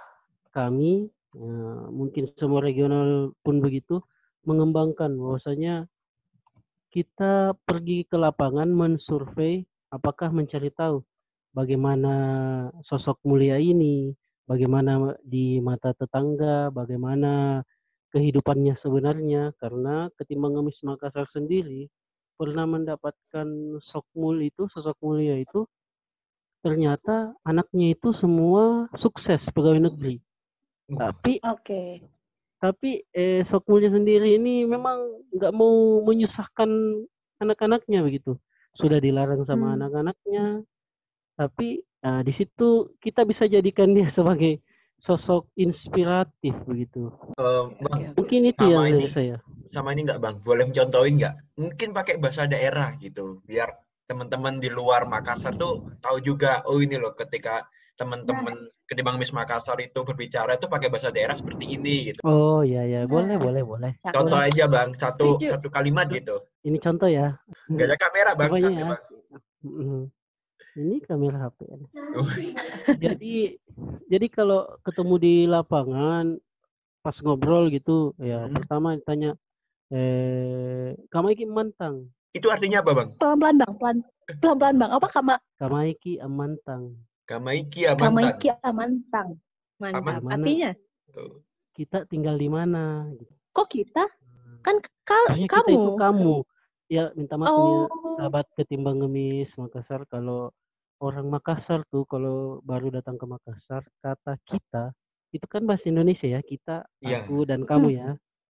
kami eh, mungkin semua regional pun begitu mengembangkan bahwasanya kita pergi ke lapangan mensurvei apakah mencari tahu bagaimana sosok mulia ini bagaimana di mata tetangga bagaimana kehidupannya sebenarnya karena ketimbang ngemis Makassar sendiri pernah mendapatkan sokmul itu sosok mulia itu ternyata anaknya itu semua sukses pegawai negeri. Tapi oke tapi eh, Sokmulnya sendiri ini memang nggak mau menyusahkan anak-anaknya begitu. Sudah dilarang sama Hmm. anak-anaknya. Tapi eh, di situ kita bisa jadikan dia sebagai sosok inspiratif begitu. eh, Bang, Mungkin itu yang ini. dari saya. sama ini nggak Bang? Boleh mencontohin nggak? Mungkin pakai bahasa daerah gitu, biar teman-teman di luar Makassar tuh tahu juga, oh ini loh ketika teman-teman ketimbang Miss Makassar itu berbicara itu pakai bahasa daerah seperti ini gitu. Oh ya ya boleh Nah. boleh boleh. Contoh aja Bang, satu Setuju. satu kalimat gitu. Ini contoh ya. Nggak ada kamera Bang, Pokoknya ya. Bang. Ini kamera HP. Oh, jadi jadi kalau ketemu di lapangan pas ngobrol gitu ya Hmm. pertama ditanya eh kamaiki mantang Itu artinya apa Bang? pelan-pelan Bang pelan pelan-pelan Bang apa kama kamaiki amantang Kamaiki Amantan. kamaiki amantang mantap Aman. artinya Tuh. kita tinggal di mana gitu. kok kita kan ka- kita kamu itu kamu ya minta maaf oh sahabat ketimbang ngemis Makassar kalau orang Makassar tuh kalau baru datang ke Makassar kata kita itu kan bahasa Indonesia ya kita Iya. aku dan kamu ya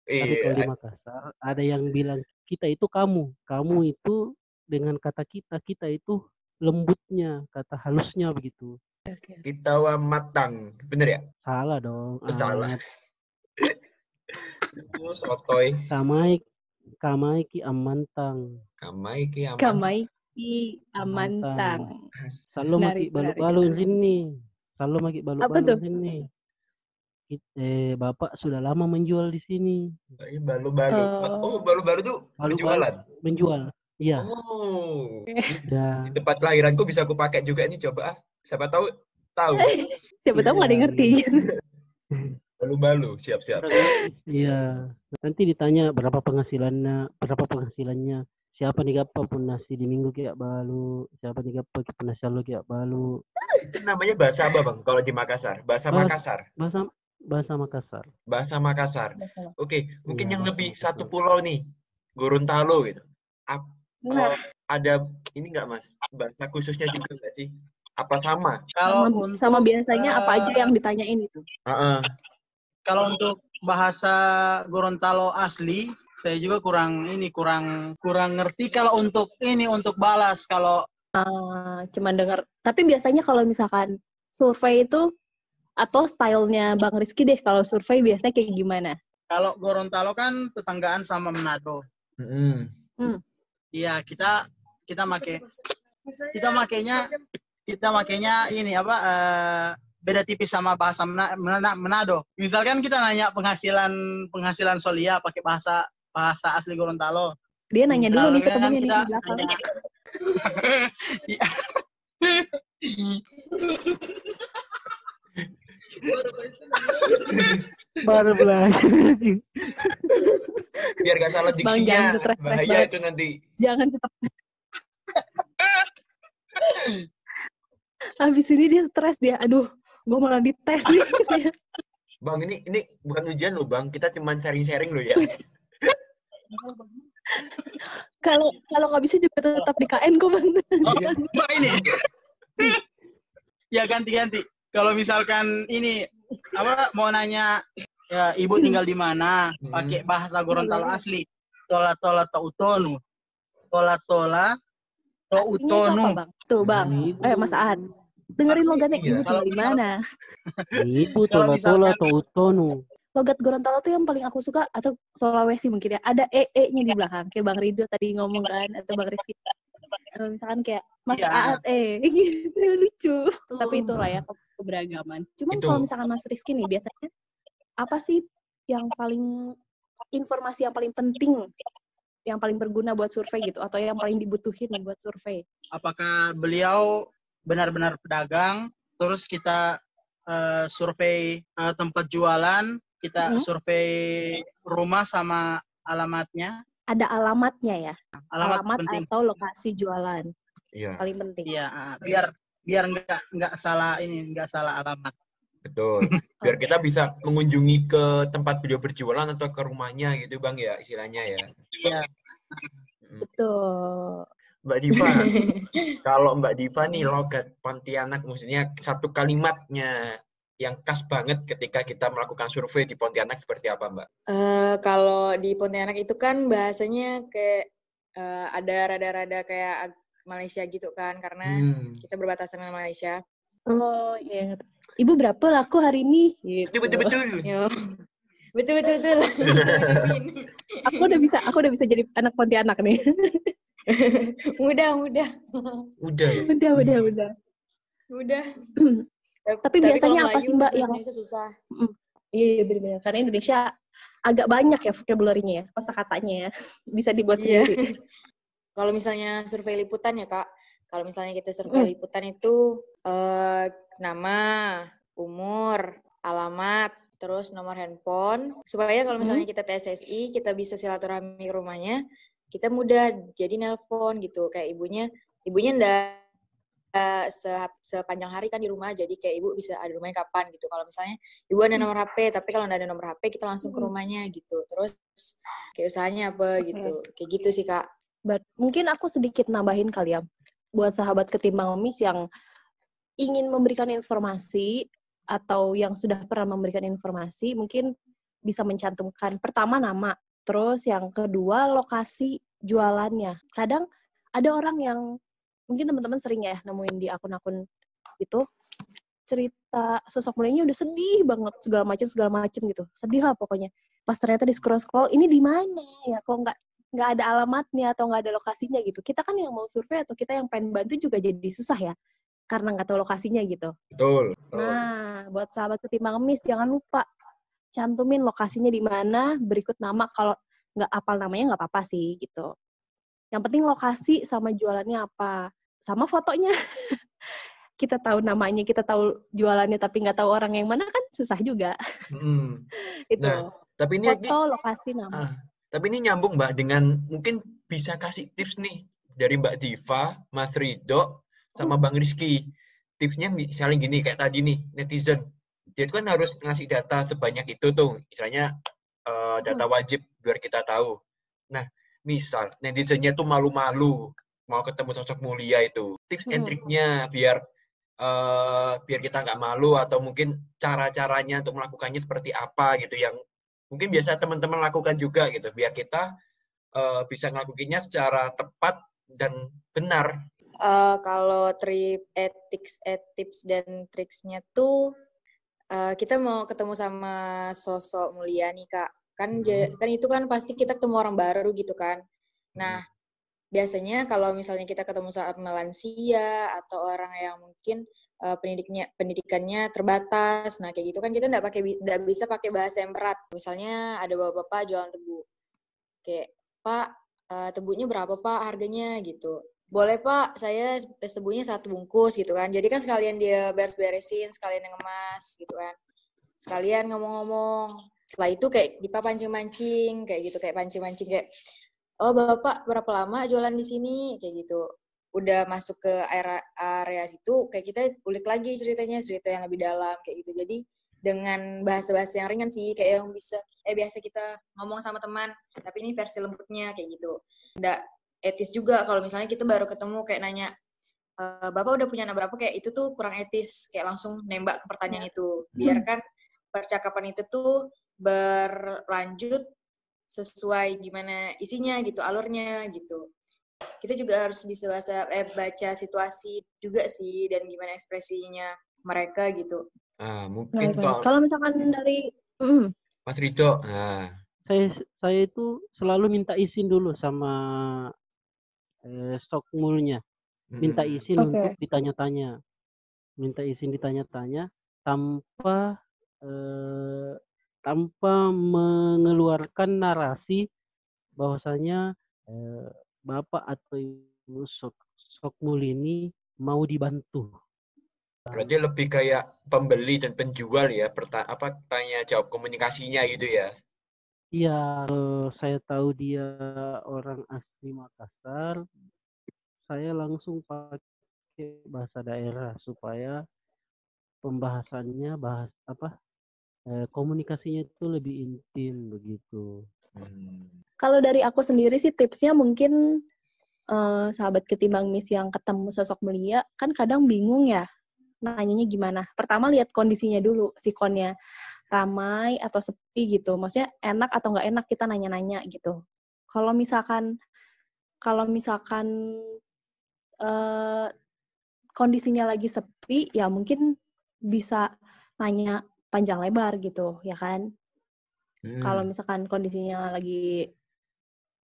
Tapi kalau di Iya, Makassar ada yang bilang kita itu kamu, kamu itu dengan kata kita, kita itu lembutnya, kata halusnya begitu. kita wa matang. Bener ya? Salah dong. Oh, salah. Amat. Oh, sotoy. Kamaik, kamaiki amantang. Kamaiki Amantan. kamaiki amantang Menarik, maki balu-balu sini. Salo maki balu-balu sini. Kit- eh, Bapak sudah lama menjual di sini. Balu-balu. Oh. Oh, balu-balu tuh Balu-balu. penjualan. Menjual. Iya. Oh. Ya. Di tempat kelahiranku bisa aku pakai juga ini coba ah. Siapa tahu tahu. siapa tahu nggak ada yang Iya, ngerti Balu-balu, siap-siap. Iya. Nanti ditanya berapa penghasilannya, berapa penghasilannya. Siapa nih gapa pun nasi di minggu kayak balu, siapa nih gapa pun nasi lo kayak balu. Itu namanya bahasa apa, Bang? Kalau di Makassar, bahasa Bahasa- Makassar. Bahasa bahasa Makassar. Bahasa Makassar. Oke, mungkin Iya, yang bahasa lebih Makassar. satu pulau nih, Gorontalo gitu. Ap- nah eh, ada ini nggak, Mas? Bahasa khususnya juga nggak sih? Apa sama? Kalau sama, untuk sama biasanya apa aja eh, yang ditanyain itu Heeh. kalau untuk bahasa Gorontalo asli saya juga kurang ini kurang kurang ngerti kalau untuk ini untuk balas kalau Ah, cuman dengar. Tapi biasanya kalau misalkan survei itu atau stylenya Bang Rizky deh kalau survei biasanya kayak gimana? kalau Gorontalo kan tetanggaan sama Manado. Mm-mm. Iya, kita kita make kita makainya kita makainya ini apa eh, beda tipis sama bahasa Manado. Misalkan kita nanya penghasilan penghasilan Solia pakai bahasa bahasa asli Gorontalo. Dia nanya dulu nih ketemunya nih di belakang. Iya. Baru belajar. Biar gak salah Bang, jangan diksinya. stres-stres Bahaya banget. itu nanti. Jangan tetap. Habis ini dia stres dia. Aduh, gue malah dites nih. Bang, ini ini bukan ujian loh, Bang. Kita cuma sharing-sharing loh ya. Kalau kalau nggak bisa juga tetap di KN kok bang. Oh, Mbak ini. ya ganti-ganti. Kalau misalkan ini apa mau nanya ya ibu tinggal di mana Hmm. pakai bahasa Gorontalo asli. Tola tola to utonu. Tola tola to Artinya itu utonu. apa, bang? Tuh bang. Eh Mas Aan. Dengerin logatnya Iya. ibu tinggal di mana? Ibu tola-tola misalkan- atau utonu. Logat Gorontalo tuh yang paling aku suka atau Sulawesi mungkin ya. Ada ee-nya di belakang. Kayak Bang Rido tadi ngomong kan atau Bang Rizky. Misalkan kayak Mas Iya. Aat eh gitu lucu. Tapi itulah ya ke- keberagaman. Cuman Itu. kalau misalkan Mas Rizky nih biasanya apa sih yang paling informasi yang paling penting yang paling berguna buat survei gitu atau yang paling dibutuhin buat survei? Apakah beliau benar-benar pedagang? Terus kita eh, survei eh, tempat jualan, kita Mhm. survei rumah sama alamatnya. Ada alamatnya ya, Alamat, alamat penting. atau lokasi jualan Iya, paling penting. Iya, ah, biar biar nggak nggak salah ini, nggak salah alamat. betul. Biar kita bisa mengunjungi ke tempat beliau berjualan atau ke rumahnya gitu, Bang ya, istilahnya ya. Iya. Betul. Mbak Diva, kalau Mbak Diva nih logat Pontianak, maksudnya satu kalimatnya yang khas banget ketika kita melakukan survei di Pontianak seperti apa, Mbak? Eh, kalau di Pontianak itu kan bahasanya kayak eh, ada rada-rada kayak Malaysia gitu kan, karena Hmm. kita berbatasan dengan Malaysia. Oh iya. Ibu berapa laku hari ini? Gitu. Betul, betul, betul. Betul betul betul. Aku udah bisa, aku udah bisa jadi anak Pontianak nih. mudah mudah Udah ya? udah, udah, udah. Mudah. Tapi biasanya apa sih, Mbak, yang- Indonesia susah. Iya, iya benar-benar. Karena Indonesia agak banyak ya vocabulary-nya ya, kosa katanya ya. Bisa dibuat Iya. sendiri. Kalau misalnya survei liputan ya kak, kalau misalnya kita survei Hmm. liputan itu eh, nama, umur, alamat, terus nomor handphone, supaya kalau misalnya kita TSSI kita bisa silaturahmi ke rumahnya, kita mudah jadi nelpon gitu, kayak ibunya, ibunya ndak eh, se- sepanjang hari kan di rumah, jadi kayak ibu bisa ada rumahnya kapan gitu. Kalau misalnya ibu ada nomor HP, tapi kalau nggak ada nomor HP kita langsung ke Hmm. rumahnya gitu. Terus kayak usahanya apa gitu, kayak gitu sih kak. But, mungkin aku sedikit nambahin kali ya buat sahabat ketimbang ngemis yang ingin memberikan informasi atau yang sudah pernah memberikan informasi mungkin bisa mencantumkan pertama nama terus yang kedua lokasi jualannya kadang ada orang yang mungkin teman-teman sering ya nemuin di akun-akun itu cerita sosok mulianya udah sedih banget segala macam segala macam gitu sedih lah pokoknya pas ternyata di scroll scroll ini di mana ya kok nggak nggak ada alamatnya atau nggak ada lokasinya gitu. Kita kan yang mau survei atau kita yang pengen bantu juga jadi susah ya karena nggak tahu lokasinya gitu. Betul. Nah, buat sahabat ketimbang ngemis jangan lupa cantumin lokasinya di mana, berikut nama kalau nggak apal namanya nggak apa-apa sih gitu. Yang penting lokasi sama jualannya apa, sama fotonya. kita tahu namanya, kita tahu jualannya tapi nggak tahu orang yang mana kan susah juga. Mm. Itu Nah, Tapi ini, ini foto, lokasi, nama. ah, tapi ini nyambung Mbak dengan mungkin bisa kasih tips nih dari Mbak Diva, Mas Rido, sama Bang Rizky. Tipsnya misalnya gini kayak tadi nih netizen, dia itu kan harus ngasih data sebanyak itu tuh, istilahnya eh, data wajib biar kita tahu. Nah, misal netizennya tuh malu-malu mau ketemu sosok mulia itu, tips and Hmm. triknya biar eh, biar kita nggak malu atau mungkin cara-caranya untuk melakukannya seperti apa gitu yang mungkin biasa teman-teman lakukan juga gitu biar kita uh, bisa ngelakuinnya secara tepat dan benar. Uh, kalau trip ethics, tips dan triksnya tuh uh, kita mau ketemu sama sosok mulia nih kak. Kan hmm. kan itu kan pasti kita ketemu orang baru gitu kan. Nah hmm biasanya kalau misalnya kita ketemu sama lansia atau orang yang mungkin uh, pendidiknya pendidikannya terbatas, nah kayak gitu kan kita nggak pakai nggak bisa pakai bahasa yang berat. Misalnya ada bapak-bapak jualan tebu, kayak Pak uh, tebunya berapa Pak harganya gitu. Boleh Pak, saya tebunya satu bungkus gitu kan. Jadi kan sekalian dia beres-beresin, sekalian ngemas gitu kan. Sekalian ngomong-ngomong. Setelah itu kayak kita pancing-mancing, kayak gitu kayak pancing-mancing kayak oh bapak berapa lama jualan di sini? Kayak gitu. Udah masuk ke area area situ kayak kita ulik lagi ceritanya cerita yang lebih dalam kayak gitu. Jadi dengan bahasa-bahasa yang ringan sih kayak yang bisa eh biasa kita ngomong sama teman tapi ini versi lembutnya kayak gitu. Nggak etis juga kalau misalnya kita baru ketemu kayak nanya e, bapak udah punya anak berapa kayak itu tuh kurang etis kayak langsung nembak ke pertanyaan ya. itu. Biarkan percakapan itu tuh berlanjut sesuai gimana isinya gitu, alurnya gitu. Kita juga harus bisa bahasa eh, baca situasi juga sih dan gimana ekspresinya mereka gitu. Ah, mungkin kalau, kalau misalkan dari mm. Mas Rido, nah. saya saya itu selalu minta izin dulu sama eh, stokmulnya. Minta izin okay. untuk ditanya-tanya. Minta izin ditanya-tanya tanpa eh, tanpa mengeluarkan narasi bahwasanya eh, bapak atau ibu sok sokmul ini mau dibantu. Berarti lebih kayak pembeli dan penjual ya, perta apa tanya jawab komunikasinya gitu ya? Iya, saya tahu dia orang asli Makassar, saya langsung pakai bahasa daerah supaya pembahasannya bahas apa Eh, komunikasinya itu lebih intim begitu. Hmm. Kalau dari aku sendiri sih tipsnya mungkin uh, sahabat ketimbang Miss yang ketemu sosok mulia kan kadang bingung ya nanyanya gimana. Pertama lihat kondisinya dulu, sikonnya ramai atau sepi gitu. Maksudnya enak atau nggak enak kita nanya-nanya gitu. Kalau misalkan kalau misalkan uh, kondisinya lagi sepi ya mungkin bisa nanya panjang lebar gitu, ya kan? Hmm. Kalau misalkan kondisinya lagi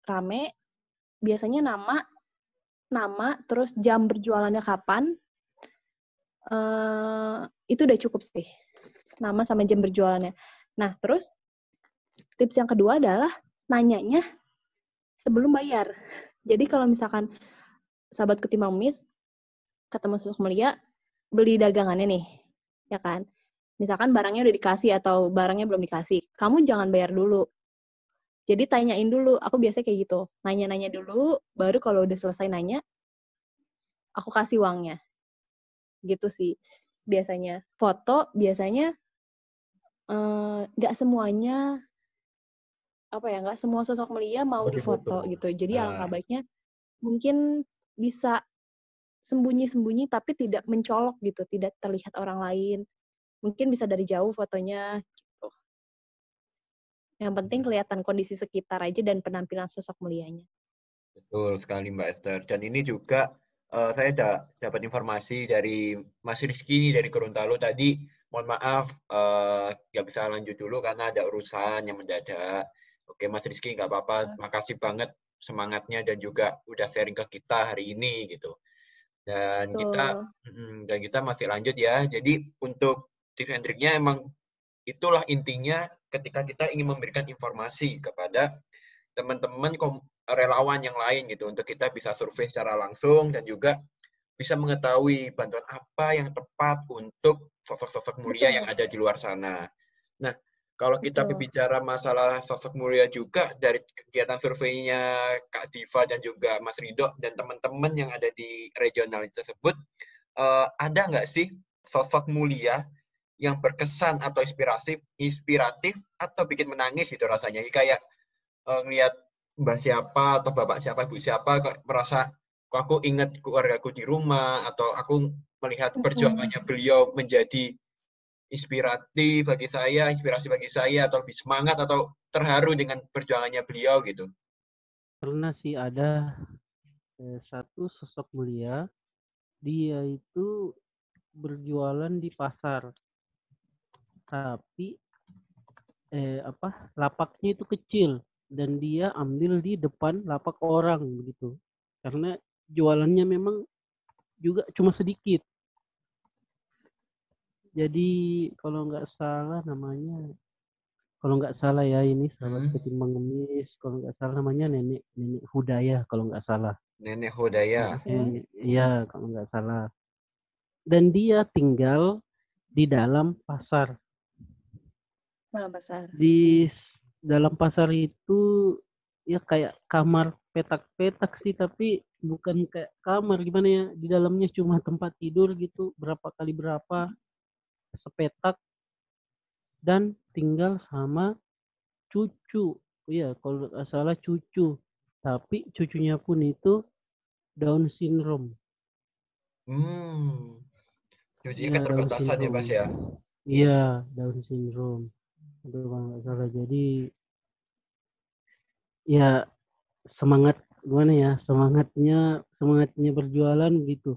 rame, biasanya nama, nama, terus jam berjualannya kapan, uh, itu udah cukup sih. Nama sama jam berjualannya. Nah, terus tips yang kedua adalah nanyanya sebelum bayar. Jadi kalau misalkan sahabat ketimbang mis ketemu sosok mulia beli dagangannya nih, ya kan? Misalkan barangnya udah dikasih atau barangnya belum dikasih, kamu jangan bayar dulu. Jadi tanyain dulu, aku biasa kayak gitu. Nanya-nanya dulu, baru kalau udah selesai nanya, aku kasih uangnya. Gitu sih biasanya. Foto biasanya eh, nggak uh, semuanya apa ya nggak semua sosok mulia mau oh, difoto gitu jadi uh. alangkah baiknya mungkin bisa sembunyi-sembunyi tapi tidak mencolok gitu tidak terlihat orang lain mungkin bisa dari jauh fotonya gitu. Yang penting kelihatan kondisi sekitar aja dan penampilan sosok mulianya. Betul sekali Mbak Esther. Dan ini juga uh, saya da dapat informasi dari Mas Rizky dari Gorontalo tadi. Mohon maaf uh, nggak bisa lanjut dulu karena ada urusan yang mendadak. Oke Mas Rizky nggak apa-apa. Makasih banget semangatnya dan juga udah sharing ke kita hari ini gitu. Dan Betul. kita dan kita masih lanjut ya. Jadi untuk tips and triknya emang itulah intinya ketika kita ingin memberikan informasi kepada teman-teman relawan yang lain gitu untuk kita bisa survei secara langsung dan juga bisa mengetahui bantuan apa yang tepat untuk sosok-sosok mulia yang ada di luar sana. Nah, kalau kita Betul. berbicara masalah sosok mulia juga dari kegiatan surveinya Kak Diva dan juga Mas Rido dan teman-teman yang ada di regional tersebut, uh, ada nggak sih sosok mulia yang berkesan atau inspiratif, inspiratif atau bikin menangis itu rasanya. Kayak uh, ngelihat mbak siapa atau bapak siapa, ibu siapa, kok merasa kok aku ingat keluargaku di rumah atau aku melihat perjuangannya beliau menjadi inspiratif bagi saya, inspirasi bagi saya atau lebih semangat atau terharu dengan perjuangannya beliau gitu? Karena sih ada eh, satu sosok mulia, dia itu berjualan di pasar, tapi eh, apa lapaknya itu kecil dan dia ambil di depan lapak orang begitu, karena jualannya memang juga cuma sedikit. Jadi kalau nggak salah namanya, kalau nggak salah ya ini sahabat Hmm. ketimbang ngemis, kalau nggak salah namanya nenek nenek Hudaya kalau nggak salah. Nenek Hodaya. Eh, Iya kalau nggak salah. Dan dia tinggal di dalam pasar. Malam pasar. Di dalam pasar itu ya kayak kamar petak-petak sih tapi bukan kayak kamar gimana ya di dalamnya cuma tempat tidur gitu berapa kali berapa sepetak dan tinggal sama cucu iya kalau nggak salah cucu tapi cucunya pun itu Down syndrome Hmm. Cucinya Iya, Down keterbatasan ya, Mas ya. iya Down syndrome itu kalau nggak salah. Jadi ya semangat gimana ya semangatnya semangatnya berjualan gitu.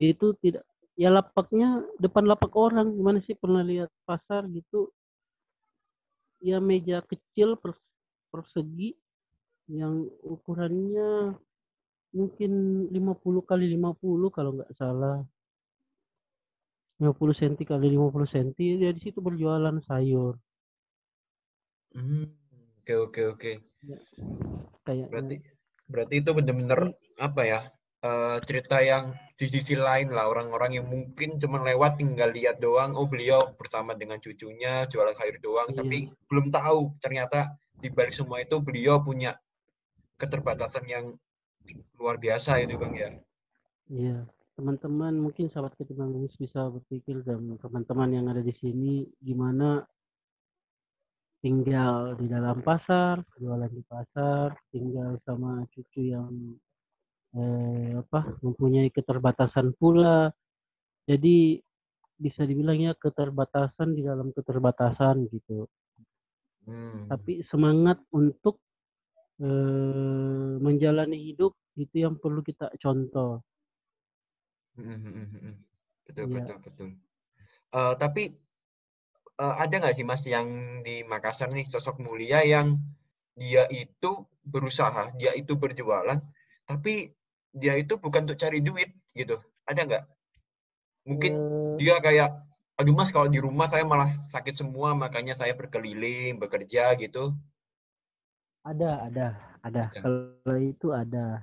Itu tidak ya lapaknya depan lapak orang gimana sih? Pernah lihat pasar gitu? Ya meja kecil pers- persegi yang ukurannya mungkin 50 kali 50 kalau nggak salah. 50 cm kali 50 cm ya di situ berjualan sayur Hmm. Oke, oke, oke. kayaknya Berarti berarti itu benar-benar apa ya? eh, cerita yang di sisi lain lah orang-orang yang mungkin cuma lewat tinggal lihat doang oh beliau bersama dengan cucunya jualan sayur doang Iya. tapi belum tahu ternyata di balik semua itu beliau punya keterbatasan yang luar biasa itu Bang ya. Iya, teman-teman mungkin sahabat ketimbang bisa berpikir dan teman-teman yang ada di sini gimana tinggal di dalam pasar, jualan di pasar, tinggal sama cucu yang eh, apa mempunyai keterbatasan pula. Jadi bisa dibilang ya keterbatasan di dalam keterbatasan gitu. Hmm. Tapi semangat untuk eh, menjalani hidup itu yang perlu kita contoh. Hmm, hmm, hmm. Betul, Iya. betul, betul. Eh, tapi eh, ada nggak sih Mas yang di Makassar nih sosok mulia yang dia itu berusaha, dia itu berjualan, tapi dia itu bukan untuk cari duit gitu. Ada nggak? Mungkin Eh, dia kayak, aduh Mas kalau di rumah saya malah sakit semua, makanya saya berkeliling, bekerja gitu. Ada, ada, ada. Ada. Kalau itu ada.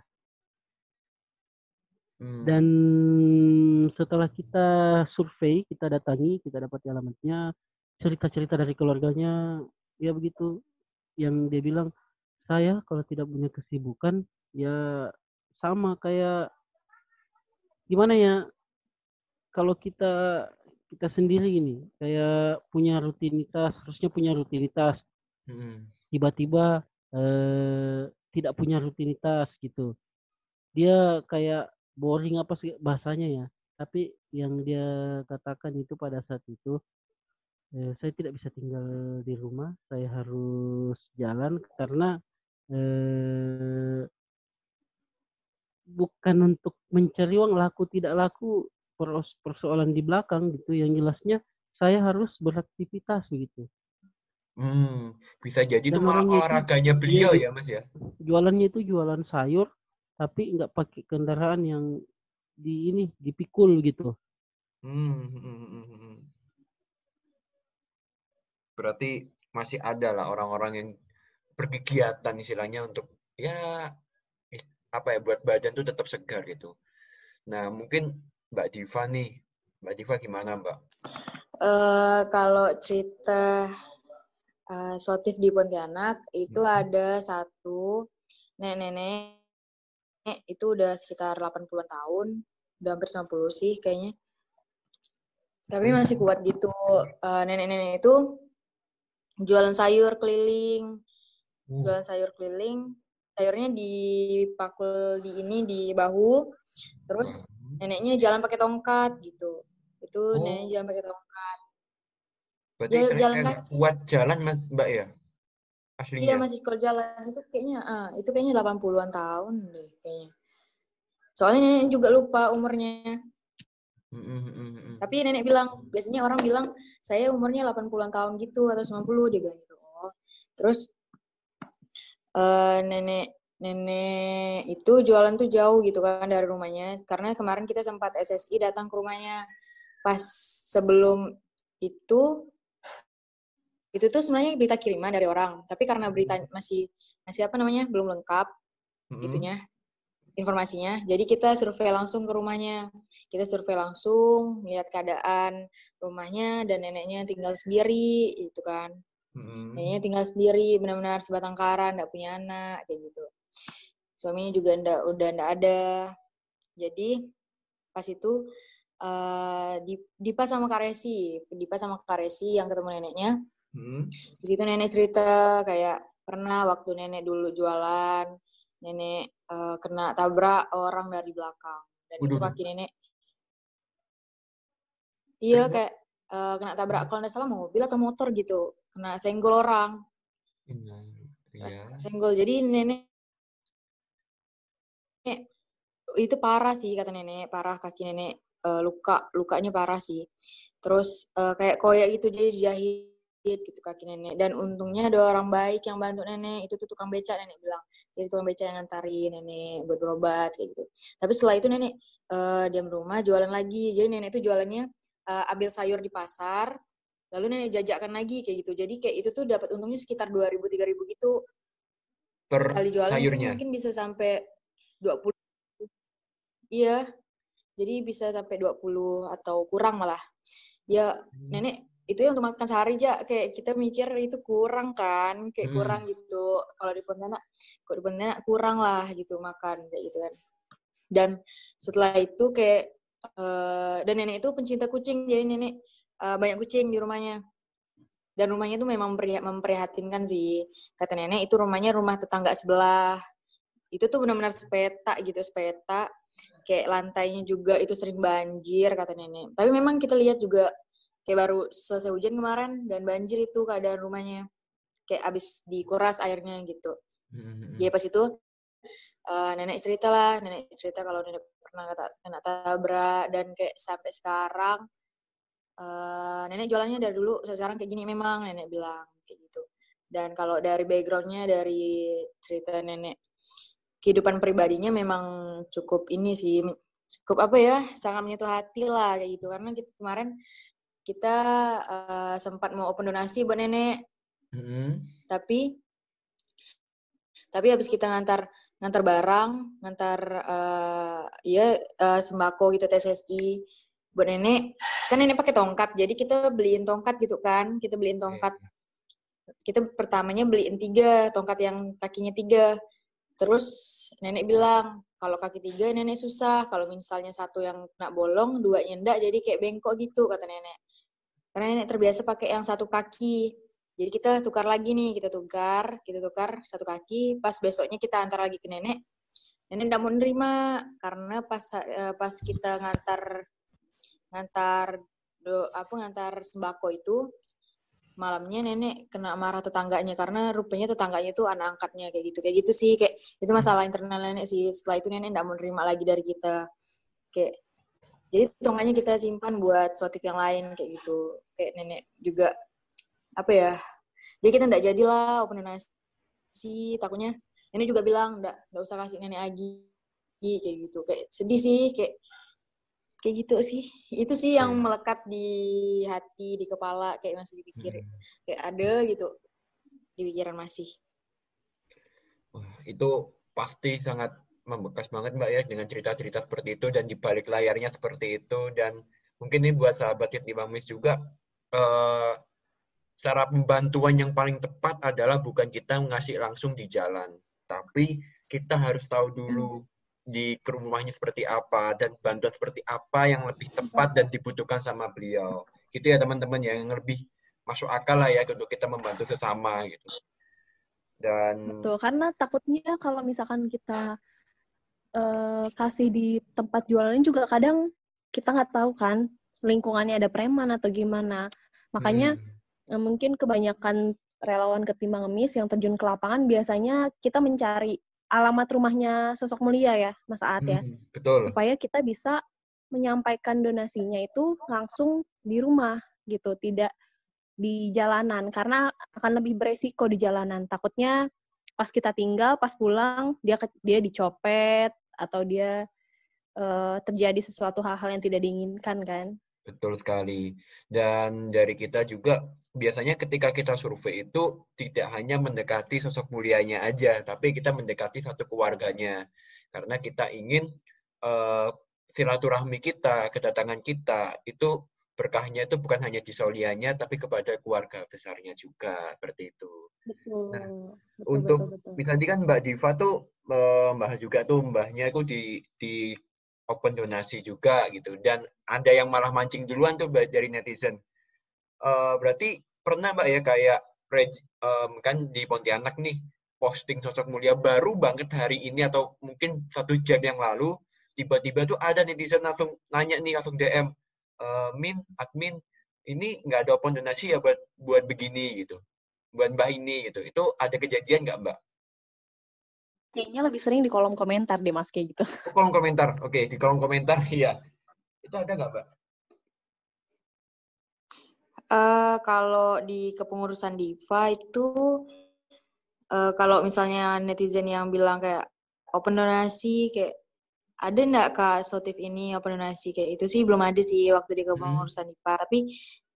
Hmm. Dan setelah kita survei, kita datangi, kita dapat alamatnya, cerita-cerita dari keluarganya, ya begitu. Yang dia bilang, saya kalau tidak punya kesibukan, ya sama kayak gimana ya? Kalau kita kita sendiri ini kayak punya rutinitas, harusnya punya rutinitas. Hmm. tiba-tiba eh, tidak punya rutinitas gitu. Dia kayak boring apa sih bahasanya ya. Tapi yang dia katakan itu pada saat itu, eh, saya tidak bisa tinggal di rumah, saya harus jalan karena eh, bukan untuk mencari uang laku tidak laku pers- persoalan di belakang gitu. Yang jelasnya saya harus beraktivitas begitu. Hmm. Bisa jadi itu malah olahraganya beliau iya, ya Mas ya. jualannya itu jualan sayur tapi nggak pakai kendaraan yang di ini dipikul gitu Hmm, hmm, hmm, hmm, hmm. Berarti masih ada lah orang-orang yang berkegiatan istilahnya untuk ya apa ya buat badan tuh tetap segar gitu. Nah, mungkin Mbak Diva nih. Mbak Diva gimana, Mbak? Eh, kalau cerita eh, sotif di Pontianak itu Mhm. ada satu nenek-nenek itu udah sekitar 80 tahun, udah hampir 90 sih kayaknya. Tapi masih kuat gitu. Eh, nenek-nenek itu jualan sayur keliling, Uh, jualan sayur keliling. Sayurnya dipakul di ini di bahu, terus neneknya jalan pakai tongkat gitu. Itu Oh. neneknya jalan pakai tongkat. Berarti Ya, jalan nggak kuat jalan mas Mbak ya? Aslinya. Iya masih sekolah jalan itu kayaknya ah itu kayaknya 80-an tahun deh kayaknya. Soalnya nenek juga lupa umurnya. Mm. Tapi nenek bilang, biasanya orang bilang saya umurnya 80-an tahun gitu atau 90 dia bilang gitu. Oh. Terus eh nenek nenek itu jualan tuh jauh gitu kan dari rumahnya karena kemarin kita sempat SSI datang ke rumahnya pas sebelum itu itu tuh sebenarnya berita kiriman dari orang tapi karena berita masih masih apa namanya belum lengkap Mm, gitunya informasinya. Jadi kita survei langsung ke rumahnya. Kita survei langsung, lihat keadaan rumahnya dan neneknya tinggal sendiri, itu kan. mm, mm. Neneknya tinggal sendiri, benar-benar sebatang kara, nggak punya anak, kayak gitu. Suaminya juga ndak, udah ndak ada. Jadi pas itu di Dipa sama Kak Resi, Dipa sama Kak Resi yang ketemu neneknya. Mm. Di situ nenek cerita kayak pernah waktu nenek dulu jualan, nenek eh, kena tabrak orang dari belakang. Dan itu Waduh. kaki nenek. Iya kayak eh, kena tabrak kalau nggak salah mobil atau motor gitu. Kena senggol orang. Iya. Iya. Senggol. Jadi nenek itu parah sih kata nenek, parah kaki nenek eh, luka, lukanya parah sih. Terus kayak koyak gitu jadi jahit gitu kaki nenek. Dan untungnya ada orang baik yang bantu nenek. Itu tuh tukang beca nenek bilang. Jadi tukang beca yang ngantarin nenek buat berobat kayak gitu. Tapi setelah itu nenek eh, diam rumah jualan lagi. Jadi nenek itu jualannya eh, ambil sayur di pasar lalu nenek jajakan lagi kayak gitu. Jadi kayak itu tuh dapat untungnya sekitar 2000 3000 gitu. Per sekali jualan sayurnya. mungkin bisa sampai 20 iya. Jadi bisa sampai 20 atau kurang malah. Ya Hmm. nenek itu yang untuk makan sehari aja kayak kita mikir itu kurang kan kayak Hmm. kurang gitu. Kalau di Pontianak kalau di Pontianak kurang lah gitu makan kayak gitu kan. Dan setelah itu kayak eh, dan nenek itu pencinta kucing jadi nenek eh, banyak kucing di rumahnya. Dan rumahnya tuh memang mempri- memprihatinkan sih. Kata nenek itu rumahnya rumah tetangga sebelah. Itu tuh benar-benar sepeta gitu sepeta. Kayak lantainya juga itu sering banjir kata nenek. Tapi memang kita lihat juga kayak baru selesai hujan kemarin dan banjir itu keadaan rumahnya kayak abis dikuras airnya gitu Mm, mm, mm. Jadi pas itu eh, nenek cerita lah, nenek cerita kalau nenek pernah kena, kena tabrak dan kayak sampai sekarang eh, nenek jualannya dari dulu sekarang kayak gini memang nenek bilang kayak gitu. Dan kalau dari backgroundnya dari cerita nenek kehidupan pribadinya memang cukup ini sih cukup apa ya sangat menyentuh hati lah kayak gitu karena kita, kemarin kita eh, sempat mau open donasi buat nenek. Mm, mm. tapi tapi habis kita ngantar ngantar barang ngantar eh ya eh, sembako gitu TSSI buat nenek. Kan nenek pakai tongkat jadi kita beliin tongkat gitu kan. Kita beliin tongkat. kita pertamanya beliin tiga tongkat yang kakinya tiga. Terus nenek bilang kalau kaki tiga nenek susah kalau misalnya satu yang kena bolong dua nyendak jadi kayak bengkok gitu kata nenek karena nenek terbiasa pakai yang satu kaki jadi kita tukar lagi nih, kita tukar, kita tukar satu kaki. Pas besoknya kita antar lagi ke nenek. Nenek tidak mau nerima karena pas eh, pas kita ngantar ngantar do, apa ngantar sembako itu malamnya nenek kena marah tetangganya karena rupanya tetangganya itu anak angkatnya kayak gitu kayak gitu sih kayak itu masalah internal nenek sih setelah itu nenek tidak mau nerima lagi dari kita kayak jadi tongannya kita simpan buat sotif yang lain kayak gitu kayak nenek juga apa ya jadi kita ndak jadilah open donasi takutnya nenek juga bilang ndak ndak usah kasih nenek lagi kayak gitu kayak sedih sih kayak kayak gitu sih itu sih yang Iya. melekat di hati di kepala kayak masih dipikir Mm. kayak ada gitu di pikiran masih Wah, itu pasti sangat membekas banget Mbak ya dengan cerita-cerita seperti itu dan di balik layarnya seperti itu dan mungkin ini buat sahabat di Bang Mis juga eh, cara pembantuan yang paling tepat adalah bukan kita ngasih langsung di jalan, tapi kita harus tahu dulu di ke rumahnya seperti apa dan bantuan seperti apa yang lebih tepat dan dibutuhkan sama beliau. Gitu ya teman-teman ya, yang lebih masuk akal lah ya untuk kita membantu sesama gitu. Dan Betul, karena takutnya kalau misalkan kita eh, kasih di tempat jualan juga kadang kita nggak tahu kan lingkungannya ada preman atau gimana. Makanya Hmm. Nah, mungkin kebanyakan relawan ketimbang ngemis yang terjun ke lapangan biasanya kita mencari alamat rumahnya sosok mulia ya, Mas Aat ya. Hmm, betul. Supaya kita bisa menyampaikan donasinya itu langsung di rumah gitu, tidak di jalanan karena akan lebih beresiko di jalanan. Takutnya pas kita tinggal, pas pulang dia dia dicopet atau dia uh, terjadi sesuatu hal-hal yang tidak diinginkan kan. Betul sekali. Dan dari kita juga biasanya ketika kita survei itu tidak hanya mendekati sosok mulianya aja, tapi kita mendekati satu keluarganya. Karena kita ingin uh, silaturahmi kita, kedatangan kita itu berkahnya itu bukan hanya di Solianya tapi kepada keluarga besarnya juga seperti itu. Betul. Nah, betul, untuk betul, betul. misalnya kan Mbak Diva tuh membahas juga tuh mbahnya itu di di open donasi juga gitu dan ada yang malah mancing duluan tuh dari netizen. Uh, berarti pernah Mbak ya kayak um, kan di Pontianak nih posting sosok mulia baru banget hari ini atau mungkin satu jam yang lalu tiba-tiba tuh ada netizen langsung nanya nih langsung DM uh, min admin ini nggak ada open donasi ya buat buat begini gitu buat mbak ini gitu. Itu ada kejadian nggak mbak? Kayaknya lebih sering di kolom komentar deh mas kayak gitu. Oh, kolom komentar. Oke di kolom komentar iya. Itu ada nggak mbak? Uh, kalau di kepengurusan Diva itu uh, kalau misalnya netizen yang bilang kayak open donasi kayak ada nggak kak sotif ini open donasi kayak itu sih belum ada sih waktu di kepengurusan hmm. IPA tapi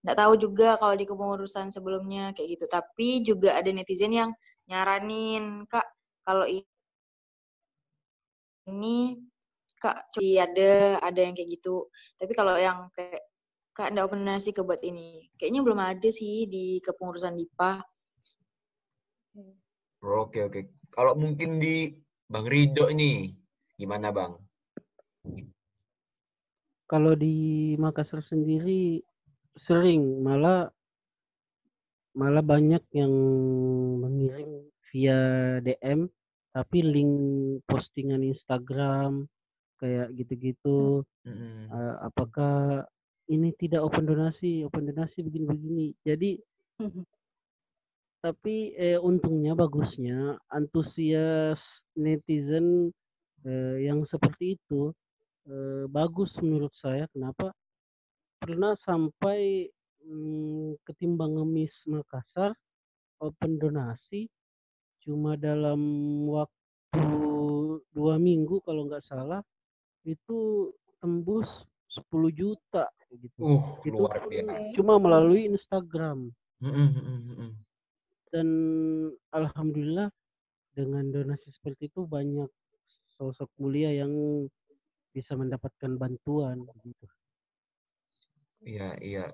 nggak tahu juga kalau di kepengurusan sebelumnya kayak gitu. Tapi juga ada netizen yang nyaranin kak kalau ini kak cuci ada ada yang kayak gitu. Tapi kalau yang kayak kak nggak open donasi ke buat ini kayaknya belum ada sih di kepengurusan IPA. Oke oke. Kalau mungkin di Bang Rido ini gimana Bang kalau di Makassar sendiri sering malah malah banyak yang mengirim via DM tapi link postingan Instagram kayak gitu-gitu mm-hmm. uh, apakah ini tidak open donasi open donasi begini-begini jadi mm-hmm. tapi eh, untungnya bagusnya antusias netizen eh, yang seperti itu eh, bagus menurut saya. Kenapa? Pernah sampai hmm, ketimbang ngemis Makassar open donasi cuma dalam waktu dua minggu kalau nggak salah itu tembus 10 juta gitu. Uh, itu luar biasa. cuma melalui Instagram. Mm -hmm. Dan alhamdulillah dengan donasi seperti itu banyak sosok mulia yang bisa mendapatkan bantuan gitu. Iya, iya.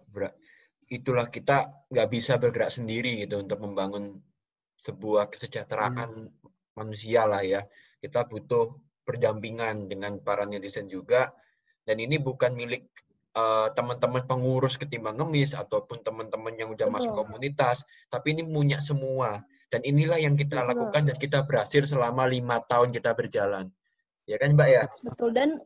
Itulah kita nggak bisa bergerak sendiri gitu untuk membangun sebuah kesejahteraan hmm. manusia lah ya. Kita butuh berdampingan dengan para netizen juga. Dan ini bukan milik uh, teman-teman pengurus ketimbang ngemis ataupun teman-teman yang udah Betul. masuk komunitas, tapi ini punya semua. Dan inilah yang kita Betul. lakukan dan kita berhasil selama lima tahun kita berjalan. Ya kan Mbak ya? Betul dan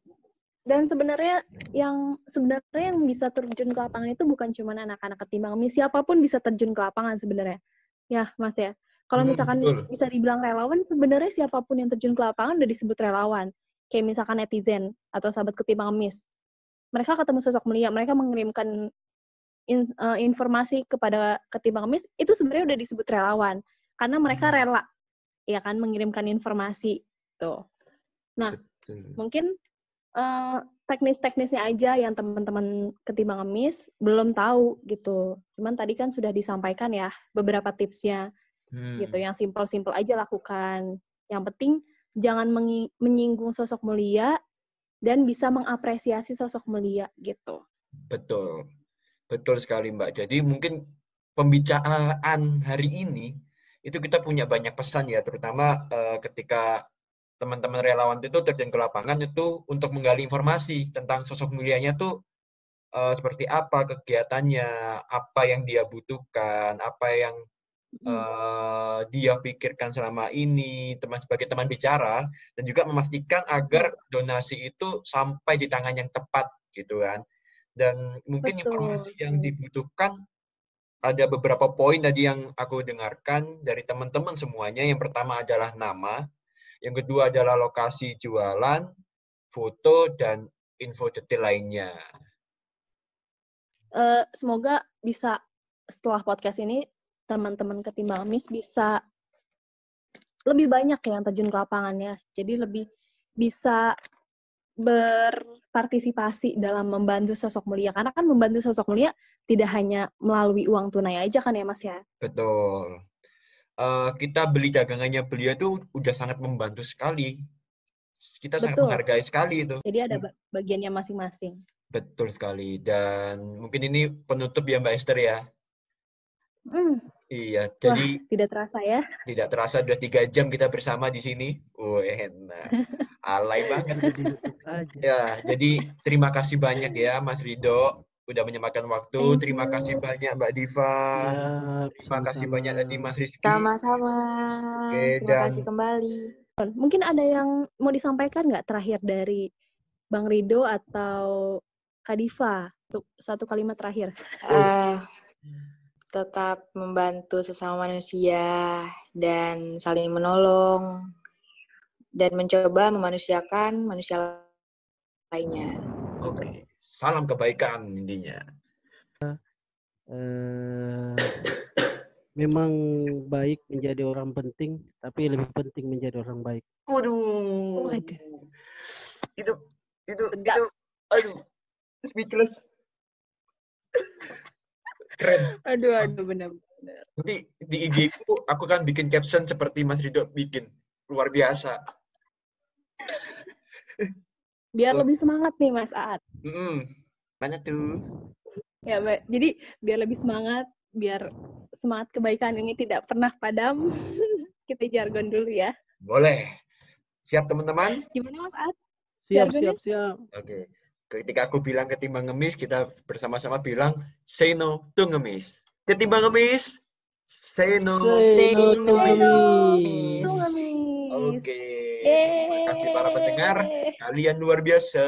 dan sebenarnya yang sebenarnya yang bisa terjun ke lapangan itu bukan cuma anak-anak ketimbang mis siapa pun bisa terjun ke lapangan sebenarnya. Ya, Mas ya. Kalau hmm, misalkan hmm, bisa dibilang relawan, sebenarnya siapa pun yang terjun ke lapangan udah disebut relawan. Kayak misalkan netizen atau sahabat ketimbang mis. Mereka ketemu sosok mulia, mereka mengirimkan in, uh, informasi kepada ketimbang mis, itu sebenarnya udah disebut relawan. Karena mereka hmm. rela, ya kan, mengirimkan informasi. Tuh. Nah, Betul. mungkin uh, teknis-teknisnya aja yang teman-teman ketimbang ngemis belum tahu gitu. Cuman tadi kan sudah disampaikan ya beberapa tipsnya hmm. gitu. Yang simpel-simpel aja lakukan. Yang penting jangan menyinggung sosok mulia dan bisa mengapresiasi sosok mulia gitu. Betul. Betul sekali Mbak. Jadi mungkin pembicaraan hari ini itu kita punya banyak pesan ya, terutama uh, ketika teman-teman relawan itu terjun ke lapangan itu untuk menggali informasi tentang sosok mulianya tuh uh, seperti apa kegiatannya, apa yang dia butuhkan, apa yang uh, dia pikirkan selama ini, teman sebagai teman bicara dan juga memastikan agar donasi itu sampai di tangan yang tepat gitu kan. Dan mungkin Betul. informasi yang dibutuhkan ada beberapa poin tadi yang aku dengarkan dari teman-teman semuanya. Yang pertama adalah nama, yang kedua adalah lokasi jualan, foto, dan info detail lainnya. Eh, semoga bisa setelah podcast ini teman-teman ketimbang Miss bisa lebih banyak yang terjun ke lapangannya. Jadi lebih bisa berpartisipasi dalam membantu sosok mulia. Karena kan membantu sosok mulia tidak hanya melalui uang tunai aja kan ya Mas ya? Betul. Eh, kita beli dagangannya beliau itu udah sangat membantu sekali. Kita sangat Betul. menghargai sekali itu. Jadi ada ba- bagiannya masing-masing. Betul sekali. Dan mungkin ini penutup ya Mbak Esther ya. Hmm, Iya, Wah. jadi tidak terasa ya. tidak terasa udah tiga jam kita bersama di sini. Wah, enak. Alay banget. Jadi YouTube aja. Ya, jadi terima kasih banyak ya Mas Rido udah menyempatkan waktu. Thank Terima you. kasih banyak Mbak Diva. Ya, Terima kasih banyak tadi Mas Rizky. Sama-sama. Oke, Terima dan- kasih kembali. Mungkin ada yang mau disampaikan nggak terakhir dari Bang Rido atau Kadifa? Untuk satu kalimat terakhir. eh tetap membantu sesama manusia dan saling menolong dan mencoba memanusiakan manusia lainnya. Oke, salam kebaikan intinya. Eh, memang baik menjadi orang penting, tapi lebih penting menjadi orang baik. Waduh. Waduh. Itu itu Sedap. itu aduh. Speechless. Keren. Aduh, aduh, benar. Nanti di IG ku aku kan bikin caption seperti Mas Rido bikin. Luar biasa. Biar lebih semangat nih Mas Aat. Mm-mm. Mana tuh? Ya, Mbak. Jadi biar lebih semangat, biar semangat kebaikan ini tidak pernah padam. Kita jargon dulu ya. Boleh. Siap teman-teman? Gimana Mas Aat? Siap, Jargonnya? siap, siap. Oke. Ketika aku bilang ketimbang ngemis, kita bersama-sama bilang say no to ngemis. Ketimbang ngemis, say no. Say no to to ngemis. Tuh, Miss. Miss. Terima kasih para pendengar. Kalian luar biasa.